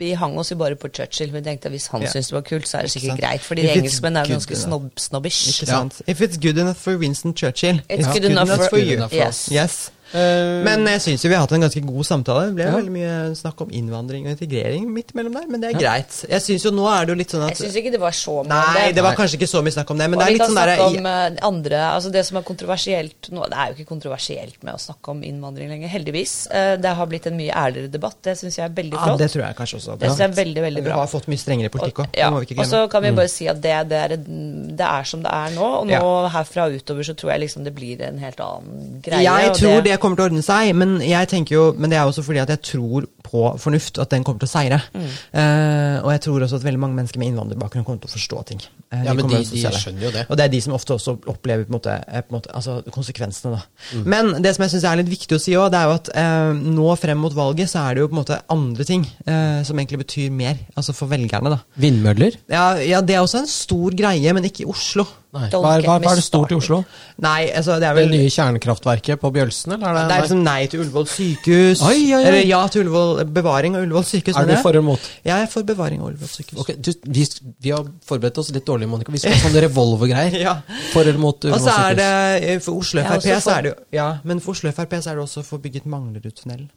Vi hang oss jo bare på Churchill. Vi tenkte at hvis han yeah. syntes det var kult, så er det sikkert greit. Fordi it's engelskmenn er jo ganske snob, snobbish. Ikke sant? Yeah. If it's good enough for Winston Churchill, It's good enough for- you. enough for Yes. Yes. Eh, Men jeg syns vi har hatt en ganske god samtale. Det ble Ja. veldig mye snakk om innvandring og integrering midt mellom der, men det er greit. Jeg syns jo nå er det jo litt sånn at Jeg syns ikke det var så mye Nei, det var kanskje ikke så mye snakk om det, men og det er vi litt kan sånn snakke derre om eh, andre Altså det som er kontroversielt nå Det er jo ikke kontroversielt med å snakke om innvandring lenger, heldigvis. Eh, Det har blitt en mye ærligere debatt. Det syns jeg er veldig Ja, det tror jeg kanskje også. Det synes jeg er veldig, veldig bra. Vi har fått mye strengere politikk òg. Ja, Det må vi ikke og så kan vi bare si at det, det, er, det er som det er nå. Og nå Ja. herfra og utover så tror jeg liksom det blir en helt annen greie. Jeg og tror det kommer til å ordne seg, men jeg tenker jo Men det er også fordi at jeg tror på fornuft, at den kommer til å seire. Mm. Uh, og jeg tror også at veldig mange mennesker med innvandrerbakgrunn kommer til å forstå ting. Uh, Ja, men de- de det. skjønner jo det. Og det er de som ofte også opplever på en måte, eh, på en måte, altså, konsekvensene. Da. Mm. Men det som jeg syns er litt viktig å si òg, det er jo at uh, nå frem mot valget så er det jo på en måte andre ting eh, som egentlig betyr mer, altså for velgerne. da. Vindmøller? Ja, ja, det er også en stor greie, men ikke i Oslo. Hva er, hva, hva er det stort i Oslo? Nei, altså det er Det vel nye kjernekraftverket på Bjølsen, eller er det, Det er liksom nei til Ullevål sykehus. Oi, oi, oi. Eller ja til Ullevål, bevaring av Ullevål sykehus. Er du for eller mot? Jeg er for bevaring av Ullevål sykehus. Ok, du, vi, vi har forberedt oss litt dårlig, Monica. Vi skal ha sånne revolvergreier. Ja. For eller mot Og så Ullevål er det sykehus. eh, For Oslo Frp også så er det jo Ja, men for Oslo Frp så er det også for bygget Manglerudtunnelen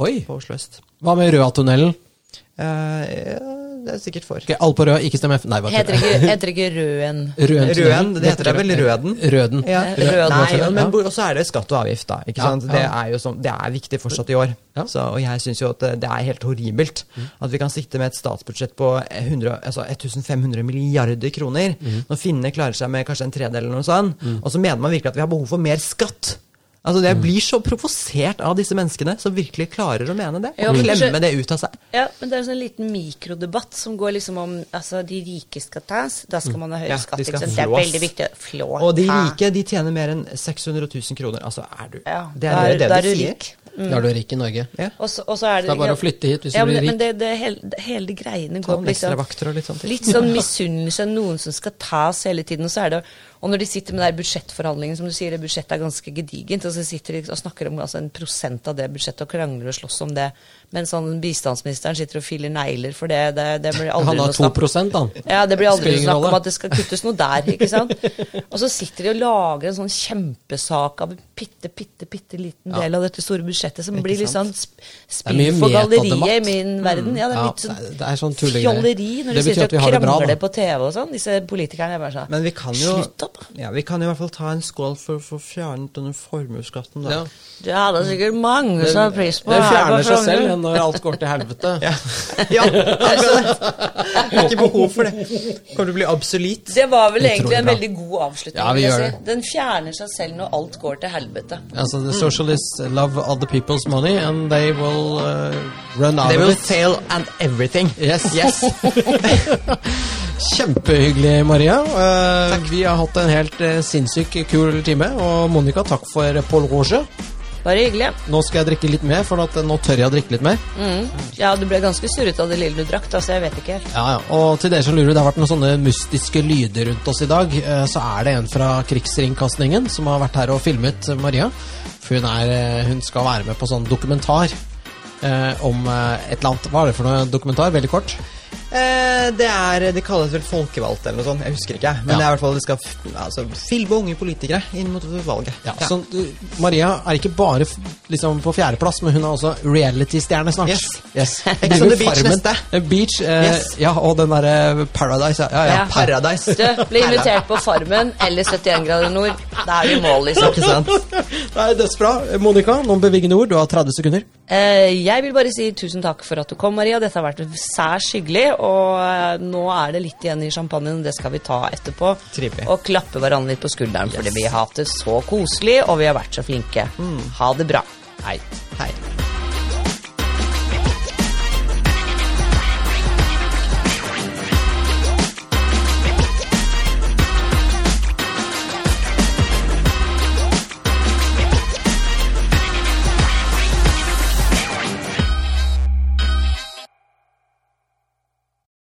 Oi! på Oslo øst. Hva med Røatunnelen? Uh, ja, det er sikkert for. Ok, alle på rød, ikke stem F. Nei, hva Heter det? ikke, heter ikke Røen. Røden, det heter vel Røden? Røden. Ja. Røden. Nei, men også er det skatt og avgift, da. Ikke Ja, sant? ja. Det er jo som, det er viktig fortsatt i år. Ja. Så, og jeg syns jo at det, det er helt horribelt at vi kan sitte med et statsbudsjett på 100, altså 1500 milliarder kroner, når finnene klarer seg med kanskje en tredel eller noe sånt, og så mener man virkelig at vi har behov for mer skatt. Altså Jeg blir så provosert av disse menneskene som virkelig klarer å mene det. Ja, Og men klemme kanskje- det ut av seg. Ja, men det er en sånn liten mikrodebatt som går liksom om altså, de rike skal tas. Da skal man ha høy Ja, skatt. de Ikke skal sant? Det er veldig viktig. Flå. Og de rike de tjener mer enn 600 000 kroner. Altså, er du Ja, Det er det, det er de du sier. rik. Da er du rik i Norge. Ja. Og så, og så er det, Det er bare å flytte hit hvis du blir men, rik. Men det, det, hele, hele greiene går liksom, litt sånn. Litt sånn misunnelse, noen som skal tas hele tiden. Og så er det og når de sitter med der budsjettforhandlingene, som du sier, budsjettet er ganske gedigent, og så sitter de og snakker om altså, en prosent av det budsjettet og krangler og slåss om det, mens sånn bistandsministeren sitter og filer negler for det. Det, det blir aldri Han har to snakk 2 han. ja, Det blir aldri noe snakk om at det skal kuttes noe der. ikke sant? Og så sitter de og lager en sånn kjempesak av en bitte, bitte, bitte liten del av dette store budsjettet som blir litt sånn sp- spill for galleriet i min verden. Ja, det er litt sånn det er- sånn fjolleri når de sitter og krangler på TV og sånn, disse politikerne. er bare sånn, Men vi kan jo Slutt opp! Ja, vi kan i hvert fall ta en skål for å få fjernet denne formuesskatten, da. Ja. Det hadde sikkert mange som har pris på. Det fjerner seg selv når alt går til helvete. Ja, ja akkurat det. Ikke behov for det. Kommer til å bli absolutt? Det var vel Utrolig egentlig en bra. veldig god avslutning. Ja, vi gjør det. Den fjerner seg selv når alt går til helvete. Altså, the socialists love other people's money, and they will uh, run out They of will fail and everything. Yes. Yes. Kjempehyggelig, Maria. Takk, vi har hatt en helt uh, sinnssykt kul time. Og Monica, takk for Paul Roger. Bare hyggelig. Nå skal jeg drikke litt mer, for at, eh, nå tør jeg å drikke litt mer. Ja, du ble ganske surret av det lille du drakk, så jeg vet ikke helt. Ja, ja. Og til dere som lurer, det har vært noen sånne mystiske lyder rundt oss i dag. Eh, Så er det en fra Krigsringkastingen som har vært her og filmet eh, Maria. For hun, er, eh, hun skal være med på sånn dokumentar eh, om eh, et eller annet Hva er det for noe dokumentar? Veldig kort. Eh, det er, det kalles vel folkevalgte eller noe sånt, jeg husker ikke. Men Ja. det er i hvert fall, de skal altså, filme unge politikere inn mot valget. Ja, Så uh, Maria er ikke bare liksom på fjerdeplass, men hun er også reality-stjerne snart. Yes. yes. Ex on the Beach Farmen. neste. Beach, eh, Yes. ja, og den derre Paradise. Ja, ja, ja. Ja. Paradise. Du blir invitert på Farmen eller 71 grader nord. Da er vi i mål, liksom. Ikke sant? Det er dødsbra. Monica, noen bevingende ord. Du har 30 sekunder. Eh, jeg vil bare si tusen takk for at du kom, Maria. Dette har vært særs hyggelig. Og eh, nå er det litt igjen i champagnen. Det skal vi ta etterpå. Trivelig. Og klappe hverandre litt på skulderen, fordi vi har hatt det så koselig, og vi har vært så flinke. Ha det bra. Hei. Hei.